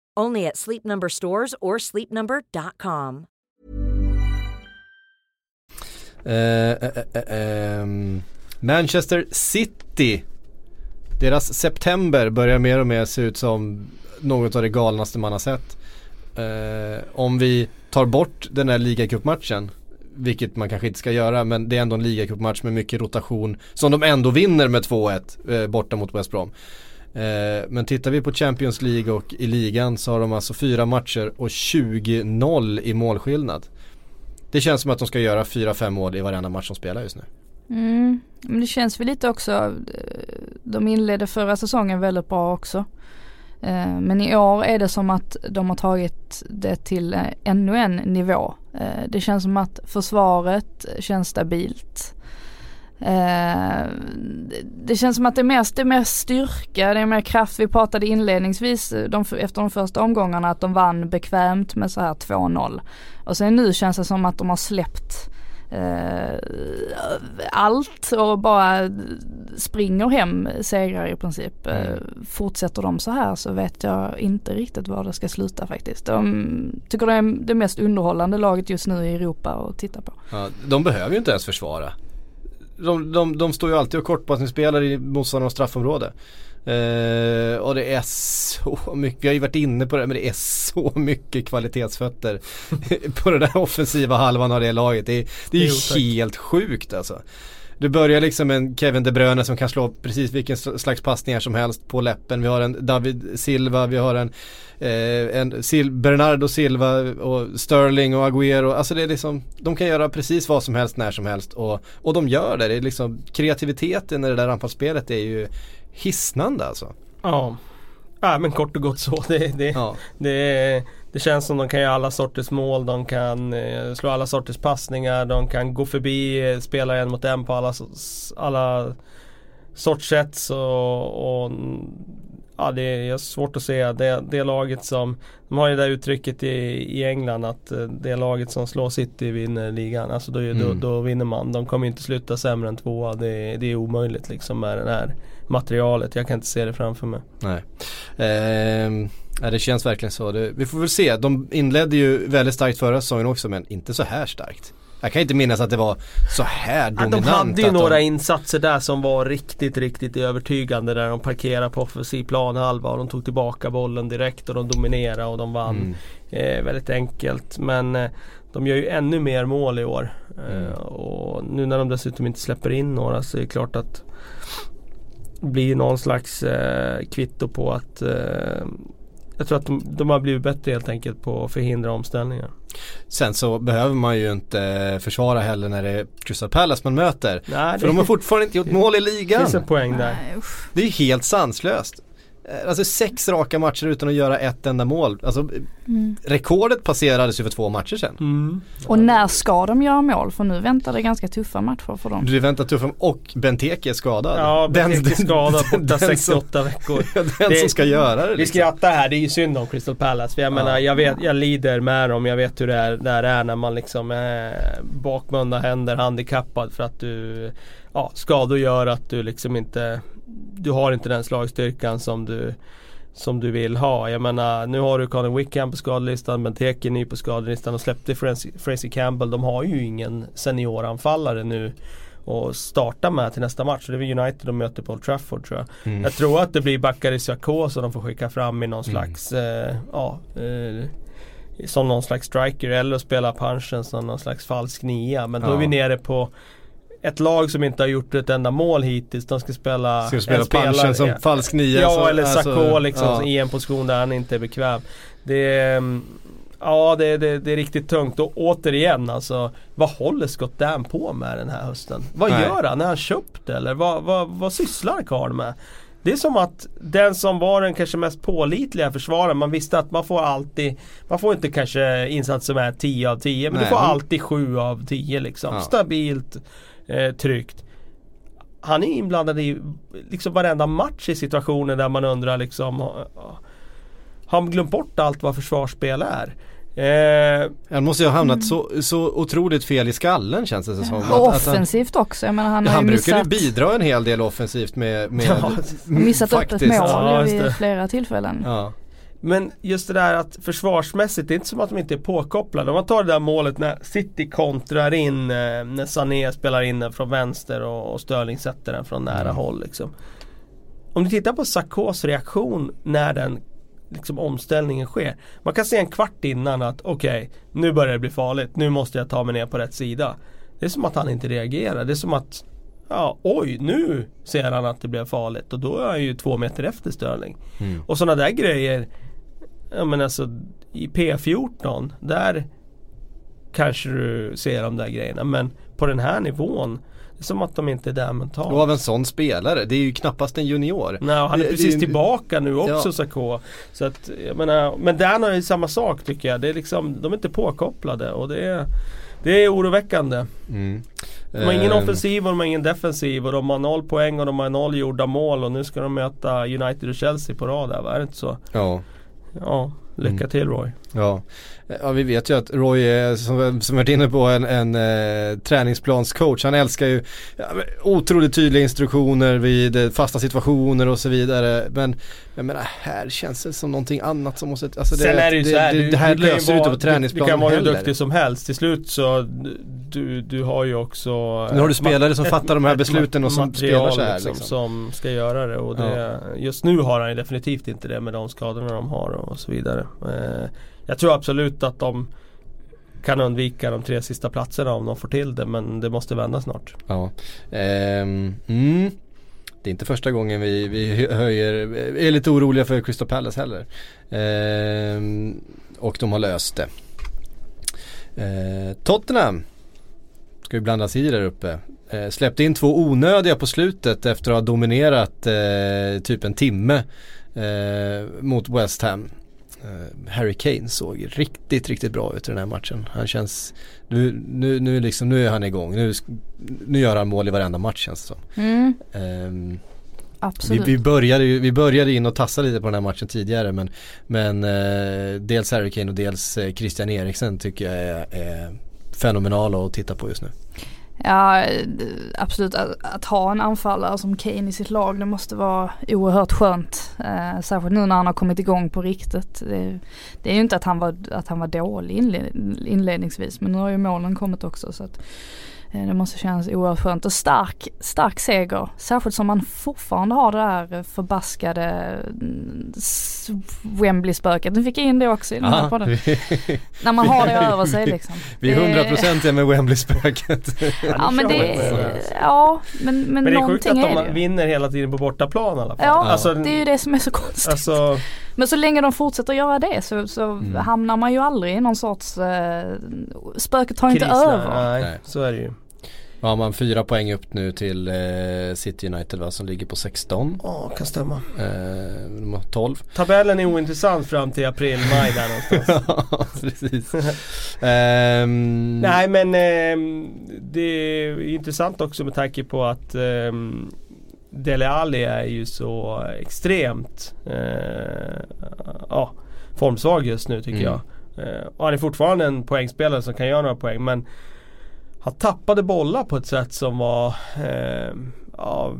Only at Sleep Number stores or sleepnumber.com. Uh, eh, uh, eh, uh, eh, um. Ehm, Manchester City. Deras september börjar mer och mer se ut som något av det galnaste man har sett. Om vi tar bort den här ligacupmatchen vilket man kanske inte ska göra men det är ändå en ligacupmatch med mycket rotation som de ändå vinner med 2-1 eh, borta mot West Brom. Eh, men tittar vi på Champions League och i ligan så har de alltså fyra matcher och 20-0 i målskillnad. Det känns som att de ska göra 4-5 mål i varenda match de spelar just nu. Mm, men det känns väl lite också, eh, de inledde förra säsongen väldigt bra också. Eh, men i år är det som att de har tagit det till ännu en nivå. Det känns som att försvaret känns stabilt. Det känns som att det är, mer, det är mer styrka, det är mer kraft. Vi pratade inledningsvis de, efter de första omgångarna att de vann bekvämt med så här 2-0. Och sen nu känns det som att de har släppt eh, allt och bara springer hem segrar i princip. Eh, mm. Fortsätter de så här så vet jag inte riktigt var det ska sluta faktiskt. De tycker det är det mest underhållande laget just nu i Europa att titta på. Ja, de behöver ju inte ens försvara. De, de, de står ju alltid och kortpassningsspelar i motståndarnas straffområde. Uh, och det är så mycket, jag har ju varit inne på det men det är så mycket kvalitetsfötter på den där offensiva halvan av det laget. Det, det är ju helt sjukt alltså. Du börjar liksom med en Kevin De Bruyne som kan slå precis vilken slags passningar som helst på läppen. Vi har en David Silva, vi har en, eh, en Sil Bernardo Silva och Sterling och Agüero. Alltså det är liksom, de kan göra precis vad som helst när som helst och, och de gör det. Det är liksom kreativiteten i det där anfallsspelet är ju hisnande alltså. Ja. Ja men kort och gott så. Det, det, ja. det, det känns som de kan göra alla sorters mål. De kan eh, slå alla sorters passningar. De kan gå förbi eh, spelare en mot en på alla, alla sorts sätt. Så, och, ja, det är svårt att se. Det, det laget som, de har ju det där uttrycket i, i England att eh, det laget som slår City vinner ligan. Alltså då, mm. då, då, vinner man. De kommer inte sluta sämre än tvåa. Det, det är omöjligt liksom med den här materialet. Jag kan inte se det framför mig. Nej. Eh, det känns verkligen så. Det, vi får väl se. De inledde ju väldigt starkt förra säsongen också men inte så här starkt. Jag kan inte minnas att det var så här dominant. Ja, de hade ju några de... insatser där som var riktigt, riktigt övertygande. Där de parkerade på offensiv planhalva och de tog tillbaka bollen direkt och de dominerade och de vann. Mm. Eh, väldigt enkelt. Men eh, de gör ju ännu mer mål i år. Eh, mm. och nu när de dessutom inte släpper in några så är det klart att blir någon slags eh, kvitto på att eh, jag tror att de, de, har blivit bättre helt enkelt på att förhindra omställningar. Sen så behöver man ju inte försvara heller när det är Crystal Palace man möter. Nej, för de har fortfarande inte gjort mål i ligan. Det finns en poäng där. Nej, det är helt sanslöst. Eh, alltså sex raka matcher utan att göra ett enda mål. Alltså, mm. Rekordet passerades ju för två matcher sedan. Mm. Och när ska de göra mål? För nu väntar det ganska tuffa matcher för dem. Det väntar tuffa och Benteke är skadad. Ja, Benteke är skadad borta 68 veckor. den det, som ska göra det. Liksom. Vi skrattar här, det är ju synd om Crystal Palace. För jag ja. menar, jag, vet, jag lider med dem. Jag vet hur det är, det är när man liksom är bakbundna händer, handikappad för att du ja, skador gör att du liksom inte du har inte den slagstyrkan som du som du vill ha. Jag menar nu har du Conor Wickham på skadelistan, men Teke är ny på skadelistan och släppte Fraser Campbell. De har ju ingen senioranfallare nu och starta med till nästa match. Det är United de möter på Old Trafford tror jag. Mm. Jag tror att det blir Bakary Sakho som de får skicka fram i någon mm. slags eh, ja, eh, som någon slags striker eller spela punchen som någon slags falsk nia. Men då ja. är vi nere på ett lag som inte har gjort ett enda mål hittills. De ska spela Ska spela punchen som falsk nia? Ja så, eller alltså, Sakho liksom ja. i en position där han inte är bekväm. Det mm, Ja det, det, det, är riktigt tungt och återigen alltså Vad håller Scott Dam på med den här hösten? Vad Nej. gör han? Är han köpt eller vad, vad, vad sysslar Karl med? Det är som att den som var den kanske mest pålitliga försvararen, man visste att man får alltid Man får inte kanske insats som är 10 av 10 men Nej. du får alltid 7 av 10 liksom. Ja. Stabilt eh, tryggt. Han är inblandad i liksom varenda match i situationer där man undrar liksom Har han glömt bort allt vad försvarsspel är? Eh, Han måste ju ha hamnat så, så otroligt fel i skallen känns det som. Att- Och att han- offensivt också. Jag menar han Ja, har han ju brukar ju missat, bidra en hel del offensivt med, med Ja, missat faktiskt. mål Ja, vid flera tillfällen. Ja. Men just det där att försvarsmässigt, det är inte som att de inte är påkopplade. Om man tar det där målet när City kontrar in, eh, när Sané spelar in den från vänster och, och Sterling sätter den från nära Mm. håll. Liksom. Om du tittar på Sarkos reaktion när den liksom, omställningen sker. Man kan se en kvart innan att okej, nu börjar det bli farligt. Nu måste jag ta mig ner på rätt sida. Det är som att han inte reagerar. Det är som att Ja, oj, nu ser han att det blev farligt och då är han ju två meter efter Sterling. Mm. Och sådana där grejer Ja men alltså i P14 där kanske du ser de där grejerna men på den här nivån det är som att de inte är där mentalt. Och av en sån spelare, det är ju knappast en junior. Nej, han är Det- precis det- tillbaka nu också Ja. Sarko. Så att, jag menar, men Dan har ju samma sak tycker jag. Det är liksom, de är inte påkopplade och det är, det är oroväckande. Mm. De har ingen Ehm, offensiv och de har ingen defensiv och de har noll poäng och de har noll gjorda mål och nu ska de möta United och Chelsea på rad där, va? är det inte så? Ja. Ja, lycka Mm. till Roy. Ja. ja, vi vet ju att Roy är, som, som varit inne på, en, en eh, träningsplanscoach. Han älskar ju ja, otroligt tydliga instruktioner vid eh, fasta situationer och så vidare. Men jag menar, här känns det som någonting annat som måste, alltså det, Sen är det ju så här, det, det här du löser du inte på träningsplanen Du kan vara hur duktig som helst. Till slut så du, du har ju också Nu har du ett spelare som ma- fattar de här ett besluten och som spelar så här, liksom, liksom. Som ska göra det och det, just nu har han ju definitivt inte det med de skadorna de har och så vidare. Eh, jag tror absolut att de kan undvika de tre sista platserna om de får till det men det måste vända snart. Ja. Ehm, mm. Det är inte första gången vi, vi höjer, är lite oroliga för Crystal Palace heller. Ehm, och de har löst det. Ehm, Tottenham ska ju blandas i där uppe. Ehm, släppte in två onödiga på slutet efter att ha dominerat eh, typ en timme eh, mot West Ham. Eh, Harry Kane såg riktigt, riktigt bra ut i den här matchen. Han känns, nu, nu, nu, liksom, nu är han igång. Nu, nu gör han mål i varenda match känns det som. Mm, vi, absolut. vi, började, ju- vi började in och tassa lite på den här matchen tidigare men, men eh, dels Harry Kane och dels eh, Christian Eriksen tycker jag är, är fenomenala att titta på just nu. Ja absolut att, att ha en anfallare som Kane i sitt lag det måste vara oerhört skönt. Eh, särskilt nu när han har kommit igång på riktigt. Det, det är ju inte att han var, att han var dålig inled, inledningsvis men nu har ju målen kommit också så att eh, det måste kännas oerhört skönt och stark, stark seger. Särskilt som man fortfarande har det där förbaskade mm, Wembley-spöket. Nu fick jag in det också i den här podden. När man har det över sig liksom. vi är Det- hundraprocentiga med Wembley-spöket. Ja men det, det. ja men, men, Men det är sjukt någonting att är de det ju. vinner hela tiden på bortaplan i alla fall. Ja, Alltså, det är ju det som är så konstigt. Alltså, Men så länge de fortsätter göra det så, så Mm. hamnar man ju aldrig i någon sorts, eh, spöket tar inte kris där. över. Nej, Nej. så är det ju. Ja, har man fyra poäng upp nu till eh, City United va, som ligger på 16. Ja, kan stämma. Eh, de har 12. Tabellen är ointressant fram till april, maj där någonstans. Ja, precis. Ehm, Nej men ehm, det är intressant också med tanke på att um, Dele Alli är ju så extremt eh, ja, formsvag just nu tycker Mm. jag. Eh, och han är fortfarande en poängspelare som kan göra några poäng men han tappade bollar på ett sätt som var eh, ja,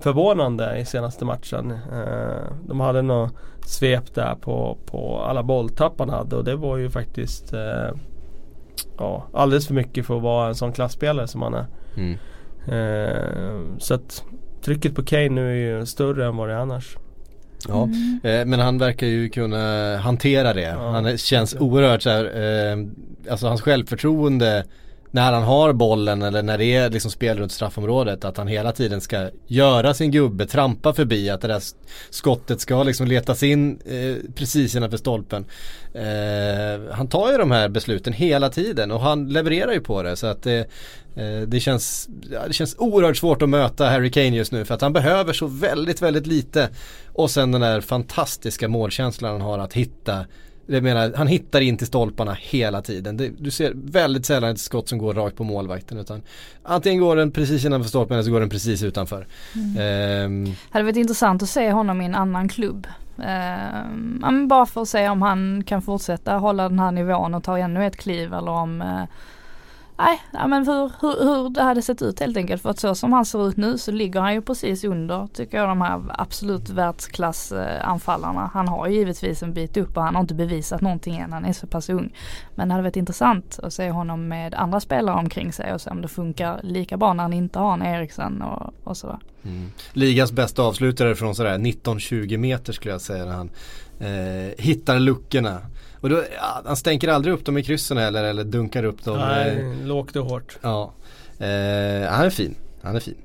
förvånande i senaste matchen. Eh, de hade något svep där på, på alla bolltapp han hade och det var ju faktiskt eh, ja, alldeles för mycket för att vara en sån klassspelare som han är. Mm. Eh, så att trycket på Kane nu är ju större än vad det är annars. Ja, Mm. eh, men han verkar ju kunna hantera det. Ja. Han känns oerhört så här, eh, alltså hans självförtroende när han har bollen eller när det är liksom spel runt straffområdet att han hela tiden ska göra sin gubbe, trampa förbi att det där skottet ska liksom letas in eh, precis innanför stolpen. Eh, han tar ju de här besluten hela tiden och han levererar ju på det så att det, eh, det, känns, ja, det känns oerhört svårt att möta Harry Kane just nu för att han behöver så väldigt, väldigt lite och sen den där fantastiska målkänslan han har att hitta jag menar, han hittar in till stolparna hela tiden. Det, du ser väldigt sällan ett skott som går rakt på målvakten utan antingen går den precis innanför stolpen eller så går den precis utanför. Mm. Ehm, Hade varit intressant att se honom i en annan klubb. Ehm, ja, bara för att se om han kan fortsätta hålla den här nivån och ta ännu ett kliv eller om eh, Nej, men hur, hur, hur det hade sett ut helt enkelt. För att så som han ser ut nu så ligger han ju precis under tycker jag de här absolut världsklassanfallarna. Eh, han har ju givetvis en bit upp och han har inte bevisat någonting än. Han är så pass ung. Men det hade varit intressant att se honom med andra spelare omkring sig och se om det funkar lika bra när han inte har en Eriksen och, och sådär. mm. Ligans bästa avslutare från sådär 19-20 meter skulle jag säga när han eh, hittar luckorna. Och då, ja, han stänker aldrig upp dem i kryssen heller eller dunkar upp dem. eh, Nej, lågt och hårt. Ja, eh, han är fin. Han är fin.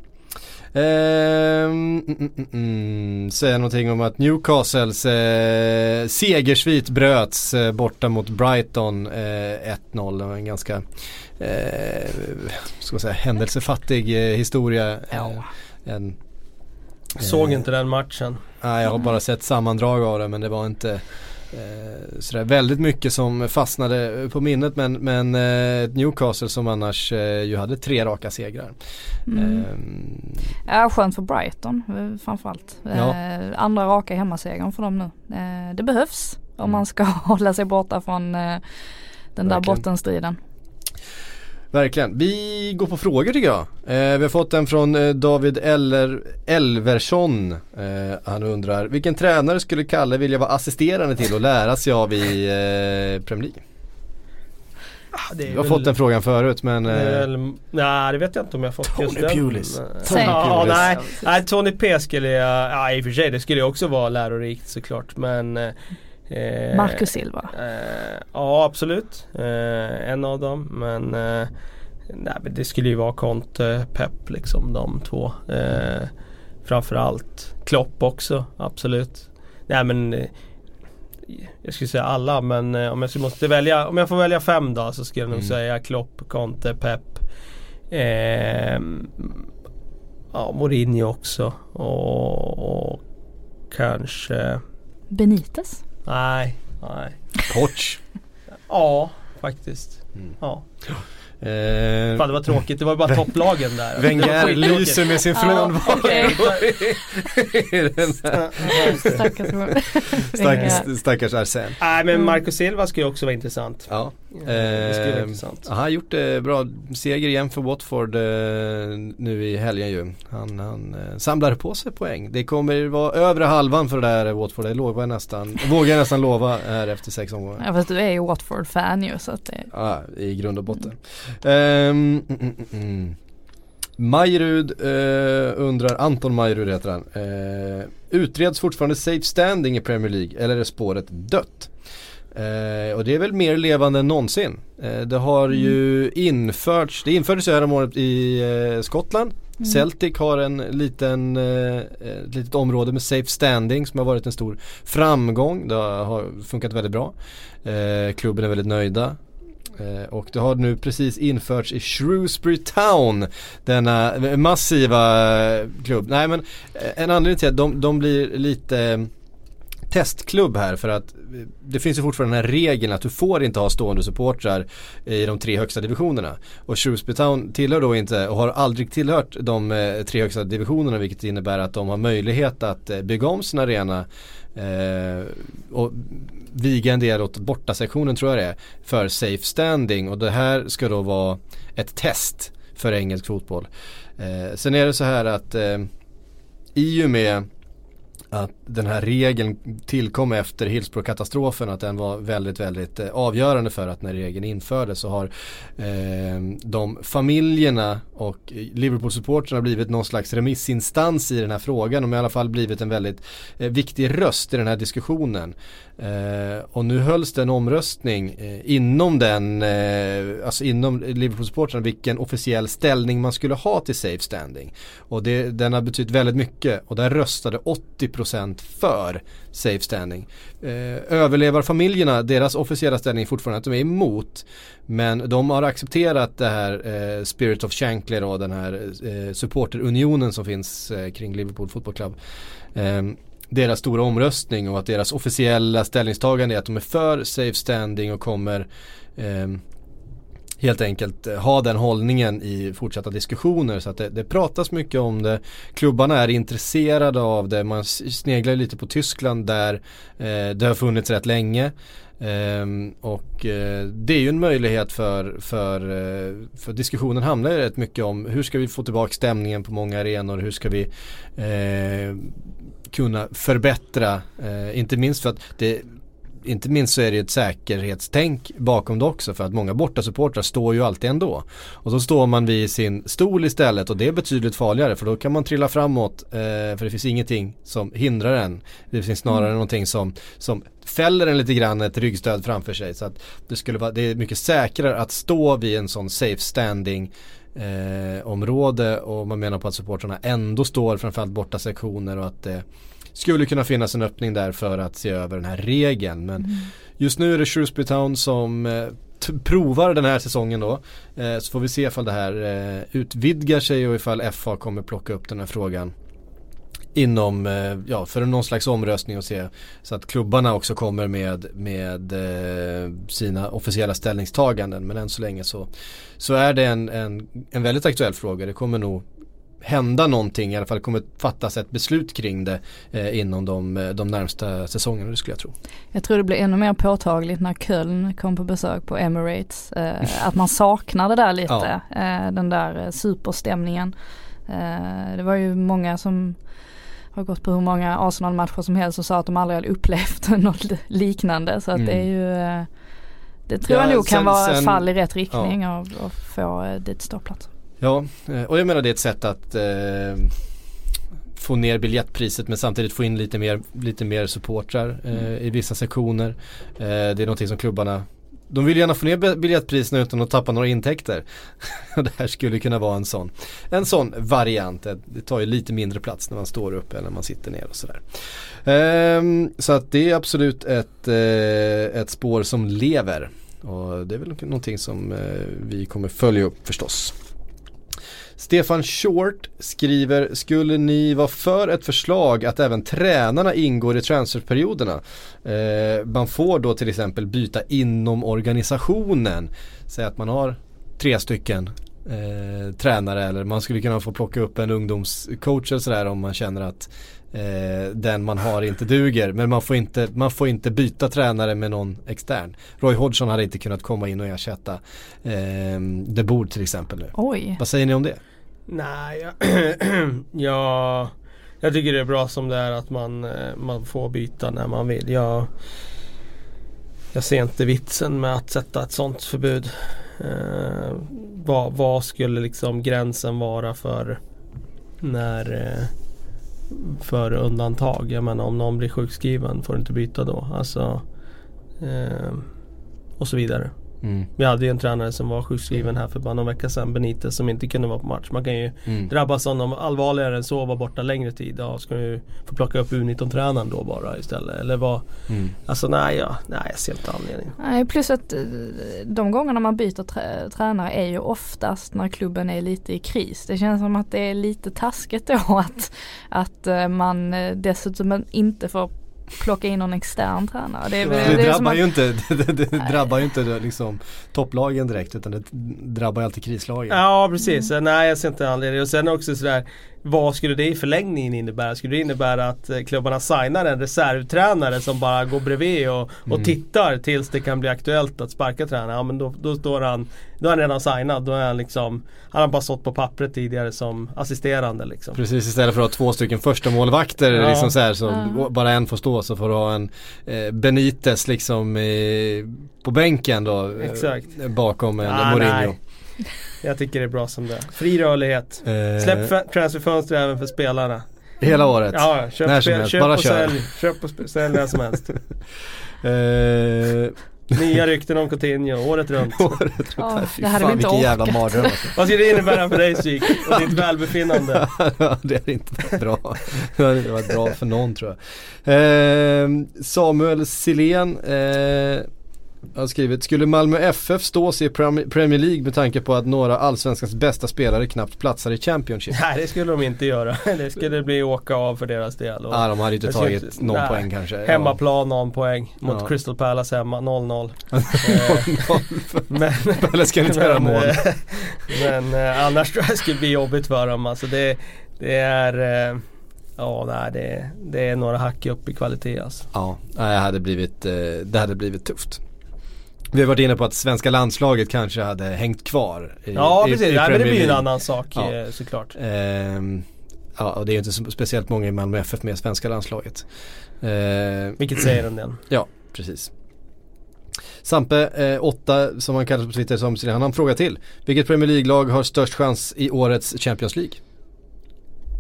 Ehm, mm, mm, mm, säga någonting om att Newcastles eh, segersvit bröts eh, borta mot Brighton eh, 1-0. Det var en ganska eh, ska man säga, händelsefattig eh, historia. Ja. Eh, en, Såg eh, inte den matchen. Nej, jag har bara sett sammandrag av det men det var inte eh, sådär väldigt mycket som fastnade på minnet men, men eh, Newcastle som annars eh, ju hade tre raka segrar. Mm. Ehm, Ja, skönt för Brighton eh, framförallt. Ja. Eh, andra raka hemmasegern för dem nu. Eh, det behövs om Mm. man ska hålla sig borta från den där Verkligen. bottenstriden. Verkligen. Vi går på frågor tycker jag. Eh, vi har fått en från eh, David Eller, Elversson. Eh, han undrar, vilken tränare skulle Kalle vilja vara assisterande till och lära sig av i eh, Premier League? Vi har fått den frågan förut men det eh, väl, nej det vet jag inte om jag fått Tony just den. Pulis. Men- Tony ja, Pulis. nej, nej, Tony P skulle jag, ja i och för sig det skulle ju också vara lärorikt såklart men eh, Marcus Silva. Eh, ja absolut, eh, en av dem men eh, nej, det skulle ju vara Conte, Pep liksom de två. Eh, framförallt Klopp också, absolut. Nej men eh, jag skulle säga alla men eh, om jag skulle måste välja, om jag får välja fem då så skulle jag nog Mm. säga Klopp, Conte, Pep. Eh, ja, Mourinho också och, och kanske Benitez. Nej, nej. Poch. Ja, faktiskt. Mm. Ja. Eh, Fan det var tråkigt, det var bara topplagen där. Wenger lyser med sin frånvaro Stackars Wenger. stackars, stackars Arsene. Nej men Marco Silva skulle också vara intressant. Ja. Det skulle vara Eh, han har gjort det bra. Seger igen för Watford eh, nu i helgen ju. Han, han eh, samlar på sig poäng. Det kommer vara övre halvan för det där Watford. Det lovar jag nästan, vågar jag nästan lova här efter sex omgångar. Ja fast du är ju Watford-fan ju så att det Ja, i grund och botten. Ehm, mm, mm, mm. Majrud eh, undrar, Anton Majrud heter han. Eh, utreds fortfarande safe standing i Premier League eller är spåret dött? Eh, och det är väl mer levande än någonsin. Eh, det har ju införts, det infördes ju häromåret i eh, Skottland. Mm. Celtic har en liten, eh, ett litet område med safe standing som har varit en stor framgång. Det har funkat väldigt bra. Eh, klubben är väldigt nöjda. Eh, och det har nu precis införts i Shrewsbury Town. Denna massiva eh, klubb. Nej men eh, en anledning till att de, de blir lite eh, testklubb här för att eh, det finns ju fortfarande den här regeln att du får inte ha stående supportrar i de tre högsta divisionerna. Och Shrewsbury Town tillhör då inte och har aldrig tillhört de eh, tre högsta divisionerna vilket innebär att de har möjlighet att eh, bygga om sin arena eh, och viga en del åt bortasektionen tror jag det är för safe standing och det här ska då vara ett test för engelsk fotboll. Eh, sen är det så här att eh, i och med att den här regeln tillkom efter Hillsborough-katastrofen att den var väldigt, väldigt eh, avgörande för att när regeln infördes så har eh, de familjerna och Liverpool-supportrarna blivit någon slags remissinstans i den här frågan. De har i alla fall blivit en väldigt eh, viktig röst i den här diskussionen. Eh, och nu hölls det en omröstning eh, inom den, eh, alltså inom Liverpool-supportrarna vilken officiell ställning man skulle ha till safe standing. Och det, den har betytt väldigt mycket och där röstade 80% för safe standing. Eh, överlevarfamiljerna, deras officiella ställning är fortfarande att de är emot. Men de har accepterat det här eh, Spirit of Shankly då, den här eh, supporterunionen som finns eh, kring Liverpool Football Club. Ehm, deras stora omröstning och att deras officiella ställningstagande är att de är för safe standing och kommer ehm, helt enkelt eh, ha den hållningen i fortsatta diskussioner. Så att det, det, pratas mycket om det. Klubbarna är intresserade av det. Man sneglar lite på Tyskland där eh, det har funnits rätt länge. Um, och uh, det är ju en möjlighet för, för, uh, för diskussionen handlar ju rätt mycket om hur ska vi få tillbaka stämningen på många arenor, hur ska vi uh, kunna förbättra, inte minst för att det inte minst så är det ett säkerhetstänk bakom det också för att många bortasupportrar står ju alltid ändå. Och så står man vid sin stol istället och det är betydligt farligare för då kan man trilla framåt eh, för det finns ingenting som hindrar en. Det finns snarare mm. någonting som, som fäller en lite grann ett ryggstöd framför sig. Så att det, skulle vara, det är mycket säkrare att stå vid en sån safe standing eh, område och man menar på att supportrarna ändå står framförallt borta sektioner och att det skulle kunna finnas en öppning där för att se över den här regeln. Men mm. just nu är det Shrewsbury Town som eh, provar den här säsongen då. Eh, så får vi se ifall det här eh, utvidgar sig och ifall FA kommer plocka upp den här frågan inom, eh, ja för någon slags omröstning och se så att klubbarna också kommer med, med eh, sina officiella ställningstaganden. Men än så länge så, så är det en, en, en väldigt aktuell fråga. Det kommer nog hända någonting, i alla fall kommer fattas ett beslut kring det eh, inom de, eh, de närmsta säsongerna, det skulle jag tro. Jag tror det blir ännu mer påtagligt när Köln kom på besök på Emirates, eh, att man saknar det där lite, ja. eh, den där eh, superstämningen. Eh, det var ju många som har gått på hur många Arsenal-matcher som helst och sa att de aldrig hade upplevt något liknande så att mm. det är ju det tror ja, jag nog kan sen, vara ett fall i rätt riktning ja. och, och få dit ståplats. Ja, eh, och jag menar det är ett sätt att eh, få ner biljettpriset men samtidigt få in lite mer, lite mer supportrar eh, mm. i vissa sektioner. Eh, det är någonting som klubbarna de vill gärna få ner biljettpriserna utan att tappa några intäkter. det här skulle kunna vara en sån, en sån variant. Det tar ju lite mindre plats när man står upp än när man sitter ner och sådär. Ehm, så att det är absolut ett, eh, ett spår som lever. Och det är väl någonting som eh, vi kommer följa upp förstås. Stefan Short skriver, skulle ni vara för ett förslag att även tränarna ingår i transferperioderna? Eh, man får då till exempel byta inom organisationen. Säg att man har tre stycken eh, tränare eller man skulle kunna få plocka upp en ungdomscoach eller sådär om man känner att eh, den man har inte duger. Men man får inte, man får inte byta tränare med någon extern. Roy Hodgson hade inte kunnat komma in och ersätta eh, De Boer till exempel nu. Oj. Vad säger ni om det? Nej, jag, jag, jag tycker det är bra som det är att man, eh, man får byta när man vill. Jag, jag ser inte vitsen med att sätta ett sånt förbud. Eh, vad, vad, skulle liksom gränsen vara för när eh, för undantag? Jag menar om någon blir sjukskriven får du inte byta då. Alltså, eh, och så vidare. Mm. Vi hade ju en tränare som var sjukskriven här för bara någon vecka sedan, Benitez, som inte kunde vara på match. Man kan ju mm. drabbas av något allvarligare än så och vara borta längre tid. Ja, ska du få plocka upp U19-tränaren då bara istället? Eller vad? Mm. Alltså nej, ja, nej, jag ser inte anledning. Nej, plus att eh, de gångerna man byter trä tränare är ju oftast när klubben är lite i kris. Det känns som att det är lite taskigt då att, att eh, man eh, dessutom inte får plocka in någon extern tränare. Det, det, det, drabbar, ju inte, det, det drabbar ju inte liksom topplagen direkt utan det drabbar ju alltid krislagen. Ja precis, mm. nej jag ser inte anledning. Och sen också sådär vad skulle det i förlängningen innebära? Skulle det innebära att eh, klubbarna signar en reservtränare som bara går bredvid och, och mm. tittar tills det kan bli aktuellt att sparka tränaren? Ja men då, då står han Då är han redan signad. Då är han liksom Han har bara stått på pappret tidigare som assisterande liksom. Precis istället för att ha två stycken första målvakter ja. liksom så här, så ja. bara en får stå så får du ha en eh, Benitez liksom eh, på bänken då. Exakt. Eh, bakom en ja, Mourinho. Nej. Jag tycker det är bra som det är. Fri rörlighet. Eh. Släpp transferfönster även för spelarna. Hela året? Ja, köp, när som helst. köp Bara och kör. sälj. Köp och sälj när som helst. eh. Nya rykten om Coutinho, året runt. året runt. Oh, det hade vi inte vilken jävla mardröm. Vad ska det innebära för dig psyk och ditt välbefinnande? det är inte bra. Det har inte varit bra för någon tror jag. Eh, Samuel Silén eh, har skrivit, skulle Malmö FF stå sig i Prem- Premier League med tanke på att några allsvenskans bästa spelare knappt platsar i Championship? Nej det skulle de inte göra. Det skulle bli åka av för deras del. Och Ja, de hade inte tagit någon nej. poäng kanske. Hemmaplan någon poäng mot Ja. Crystal Palace hemma 0-0. Ja. Eh, men Eller ska ni inte göra mål? eh, men eh, annars tror jag det skulle bli jobbigt för dem. Alltså det, det är Ja nej det, det är några hack upp i kvalitet alltså. Ja, nej, det hade blivit, det hade blivit tufft. Vi har varit inne på att svenska landslaget kanske hade hängt kvar i, Ja i, precis, i nej, men det blir ju en annan sak Ja. eh, såklart. Ehm, ja, och det är ju inte så speciellt många i Malmö FF med svenska landslaget. Ehm, Vilket säger en del. Ja, precis. Sampe, eh, 8 som han kallas på Twitter som han har en fråga till. Vilket Premier League-lag har störst chans i årets Champions League?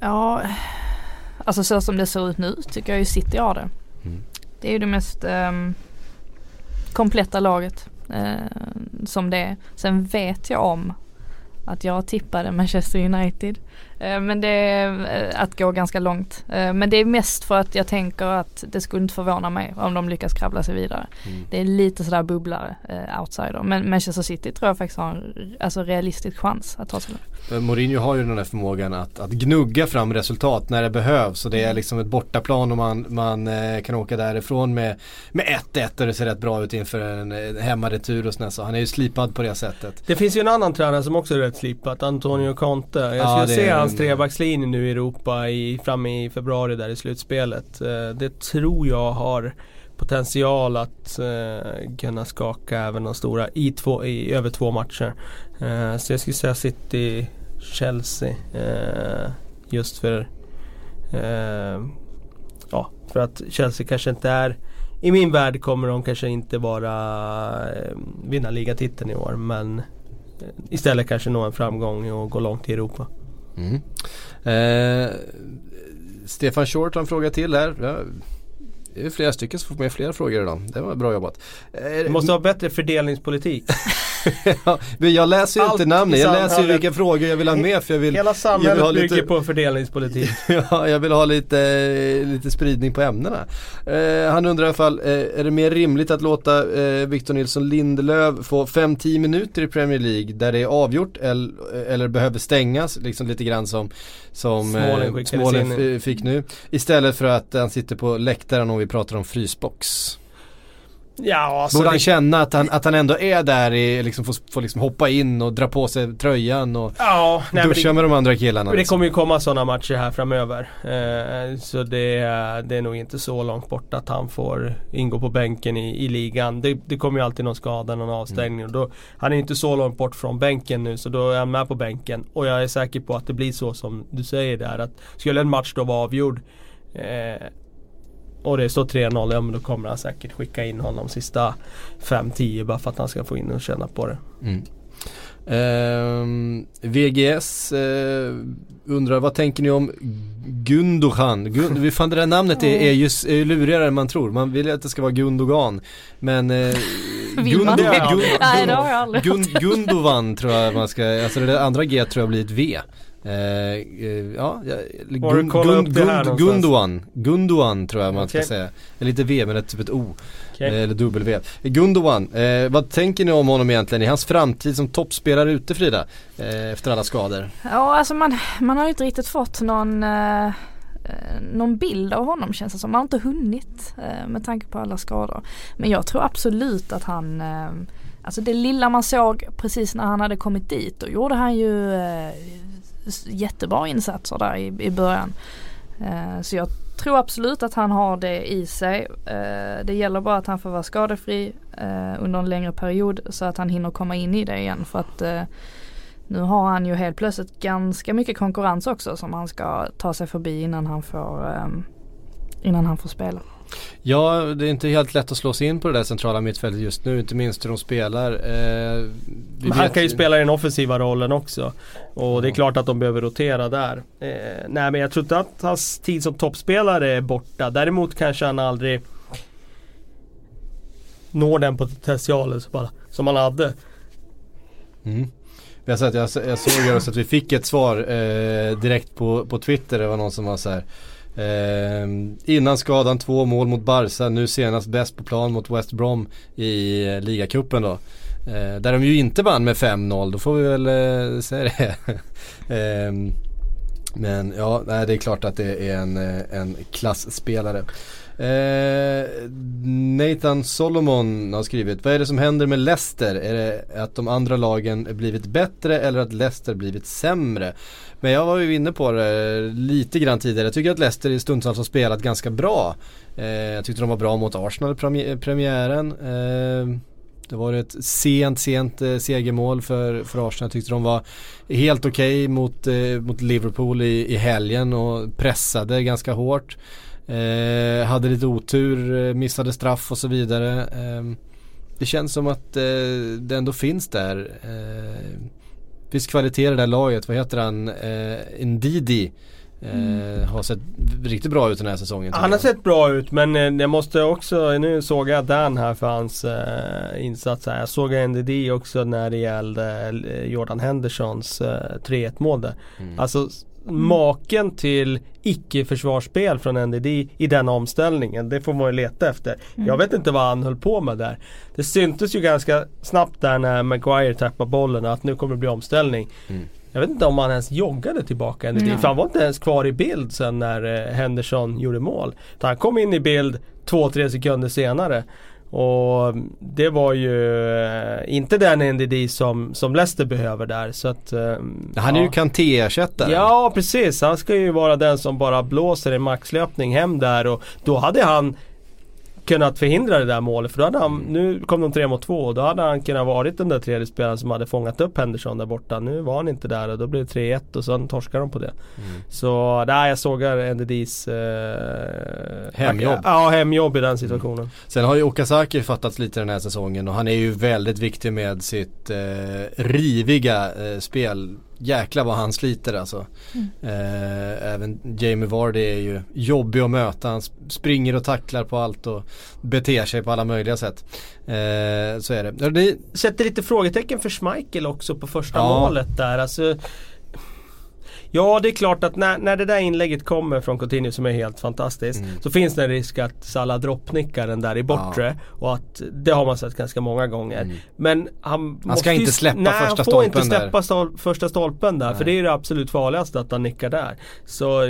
Ja, alltså så som det ser ut nu tycker jag ju City har det. Mm. Det är ju det mest ehm, kompletta laget eh, som det är. Sen vet jag om att jag tippade Manchester United. Eh, men det är eh, att gå ganska långt. Eh, men det är mest för att jag tänker att det skulle inte förvåna mig om de lyckas kravla sig vidare. Mm. Det är lite sådär bubblare, eh, outsider. Men Manchester City tror jag faktiskt har en alltså, realistisk chans att ta sig långt. Eh, Mourinho har ju den här förmågan att, att gnugga fram resultat när det behövs och det är liksom ett bortaplan och man, man eh, kan åka därifrån med med 1-1 och det ser rätt bra ut inför en hemmaretur och sådär så han är ju slipad på det sättet. Det finns ju en annan tränare som också är rätt slipat, Antonio Conte. Jag Ja, skulle se är hans trebackslinje nu i Europa i, framme i februari där i slutspelet. Eh, det tror jag har potential att eh, kunna skaka även de stora i, två, i över två matcher. Eh, så jag skulle säga City, Chelsea. Eh, just för eh, Ja, för att Chelsea kanske inte är i min värld kommer de kanske inte vara eh, vinna ligatiteln i år men eh, istället kanske nå en framgång och gå långt i Europa. Mm. Eh, Stefan Short har en fråga till här. Ja, det är flera stycken som får med flera frågor idag. Det var bra jobbat. Eh, Vi måste ha bättre fördelningspolitik. ja, men jag läser ju Allt inte namnen, i jag läser ju samhället. vilka frågor jag vill ha med för jag vill, Hela jag vill samhället ha bygger lite- på fördelningspolitik. ja, jag vill ha lite, lite spridning på ämnena. Eh, han undrar i alla fall, eh, är det mer rimligt att låta eh, Victor Nilsson Lindelöf få 5-10 minuter i Premier League där det är avgjort eller, eller behöver stängas, liksom lite grann som, som Smålen eh, Smålen fick nu. Istället för att han sitter på läktaren om vi pratar om frysbox. Ja, alltså Borde han känna att han, att han ändå är där i, liksom får, får liksom hoppa in och dra på sig tröjan och ja, nej, duscha det, med de andra killarna. det liksom. kommer ju komma sådana matcher här framöver. Eh, så det, är- det är nog inte så långt bort att han får ingå på bänken i, i ligan. Det, det kommer ju alltid någon skada, någon avstängning. Och då, han är ju inte så långt bort från bänken nu så då är han med på bänken. Och jag är säker på att det blir så som du säger där. Att skulle en match då vara avgjord eh, och det står 3-0, ja men då kommer han säkert skicka in honom sista 5-10 bara för att han ska få in och känna på det. Mm. Ehm, VGS eh, undrar vad tänker ni om Gundogan? Gun, vi fan det där namnet är, är ju s- är lurigare än man tror. Man vill ju att det ska vara Gundogan. Men eh, Vill man det? Gun- Nej det har jag aldrig Gun, Gundovan tror jag man ska, alltså det där andra G tror jag blir ett V. Eh, eh, ja? Gundogan, Gundogan tror jag man ska Okej. säga. Eller inte V men ett, typ ett O. Okej. Eh, Eller W. Gundogan, eh, vad tänker ni om honom egentligen? I hans framtid som toppspelare ute Frida? Eh, efter alla skador. Ja alltså man, man har ju inte riktigt fått någon, någon bild av honom känns det som. Man har inte hunnit eh, med tanke på alla skador. Men jag tror absolut att han, eh, alltså det lilla man såg precis när han hade kommit dit då gjorde han ju eh, jättebra insatser där i, i början. Eh, så jag tror absolut att han har det i sig. Eh, det gäller bara att han får vara skadefri eh, under en längre period så att han hinner komma in i det igen för att eh, nu har han ju helt plötsligt ganska mycket konkurrens också som han ska ta sig förbi innan han får, eh, innan han får spela. Ja, det är inte helt lätt att slå sig in på det där centrala mittfältet just nu, inte minst hur de spelar. Eh, Men han kan ju spela i den offensiva rollen också. Och det är klart att de behöver rotera där. Eh, nej men jag tror inte att hans tid som toppspelare är borta. Däremot kanske han aldrig når den potentialen som, han hade. Mm. Jag, sa att jag, jag såg ju också att vi fick ett svar eh, direkt på, på Twitter. Det var någon som var så här. Eh, innan skadan två mål mot Barca, nu senast bäst på plan mot West Brom i eh, ligacupen då. Eh, där de ju inte vann med 5-0, då får vi väl eh, säga det. Ehm, men ja, nej, det är klart att det är en, eh, en klassspelare. Eh, Nathan Solomon har skrivit, vad är det som händer med Leicester? Är det att de andra lagen blivit bättre eller att Leicester blivit sämre? Men jag var ju inne på det lite grann tidigare. Jag tycker att Leicester i stundtals har spelat ganska bra. Eh, jag tyckte de var bra mot Arsenal i premiären. Eh, det var ett sent, sent eh, segermål för, för Arsenal. Jag tyckte de var helt okej okay mot, eh, mot Liverpool i, i helgen och pressade ganska hårt. Eh, hade lite otur, eh, missade straff och så vidare. Eh, det känns som att eh, det ändå finns där. Eh, Eh, finns kvalitet i det där laget. Vad heter han? Eh, Ndidi. Mm. har sett riktigt bra ut den här säsongen. Han har sett bra ut men eh, jag måste också, nu såg jag Dan här för hans eh, insats här. Jag såg NDD också när det gällde eh, Jordan Hendersons eh, 3-1 mål där. Mm. Alltså. Maken till icke-försvarsspel från NDD i den omställningen. Det får man ju leta efter. Mm. Jag vet inte vad han höll på med där. Det syntes ju ganska snabbt där när Maguire tappade bollen att nu kommer det bli omställning. Mm. Jag vet inte om han ens joggade tillbaka NDD. Mm. För han var inte ens kvar i bild sen när eh, Henderson gjorde mål. Han kom in i bild två, tre sekunder senare. Och det var ju eh, inte den NDD som, som Leicester behöver där så att eh, Han är ja. ju Kanté-ersättare Ja precis, han ska ju vara den som bara blåser en maxlöpning hem där och då hade han kunnat förhindra det där målet. För då hade han, mm. nu kom de tre mot två och då hade han kunnat varit den där tredje spelaren som hade fångat upp Henderson där borta. Nu var han inte där och då blev det 3-1 och sen torskar de på det. Mm. Så där jag sågar NDDs eh, hemjobb. Ja, hemjobb i den situationen. Mm. Sen har ju Okazaki fattats lite den här säsongen och han är ju väldigt viktig med sitt eh, riviga eh, spel jäklar vad han sliter alltså. Mm. Eh, även Jamie Vardy är ju jobbig att möta. Han springer och tacklar på allt och beter sig på alla möjliga sätt. Eh, så är det. det. Sätter lite frågetecken för Schmeichel också på första ja. målet där. Alltså, Ja det är klart att när, när det där inlägget kommer från Coutinho som är helt fantastiskt mm. Så finns det en risk att Salah droppnickar den där i bortre ja. Och att det har man sett ganska många gånger mm. Men han, han ska inte släppa nej, första stolpen där. han får inte släppa stol, första stolpen där nej. För det är det absolut farligaste att han nickar där Så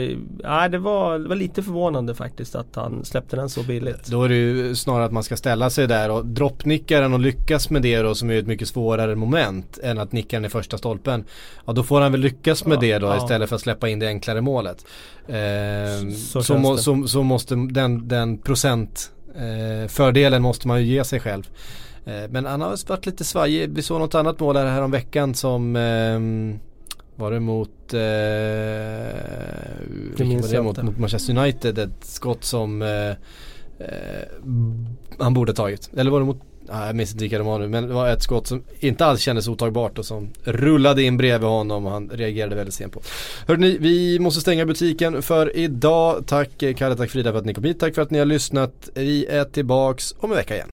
nej, det, var, det var lite förvånande faktiskt att han släppte den så billigt Då är det ju snarare att man ska ställa sig där och droppnickar den och lyckas med det då som är ett mycket svårare moment än att nicka den i första stolpen Ja då får han väl lyckas med ja, det då ja istället för att släppa in det enklare målet. Eh, så, så, må, så, så, måste den, den procent eh, fördelen måste man ju ge sig själv. Eh, men han har varit lite svajig. Vi såg något annat mål här om veckan som ehm, var det mot, eh, det var det mot, mot Manchester United? Ett skott som eh, eh, han borde tagit. Eller var det mot jag minns inte vilka de var nu men det var ett skott som inte alls kändes otagbart och som rullade in bredvid honom och han reagerade väldigt sent på. Hörrni, vi måste stänga butiken för idag. Tack eh, Kalle, tack Frida för att ni kom hit. Tack för att ni har lyssnat. Vi är tillbaks om en vecka igen.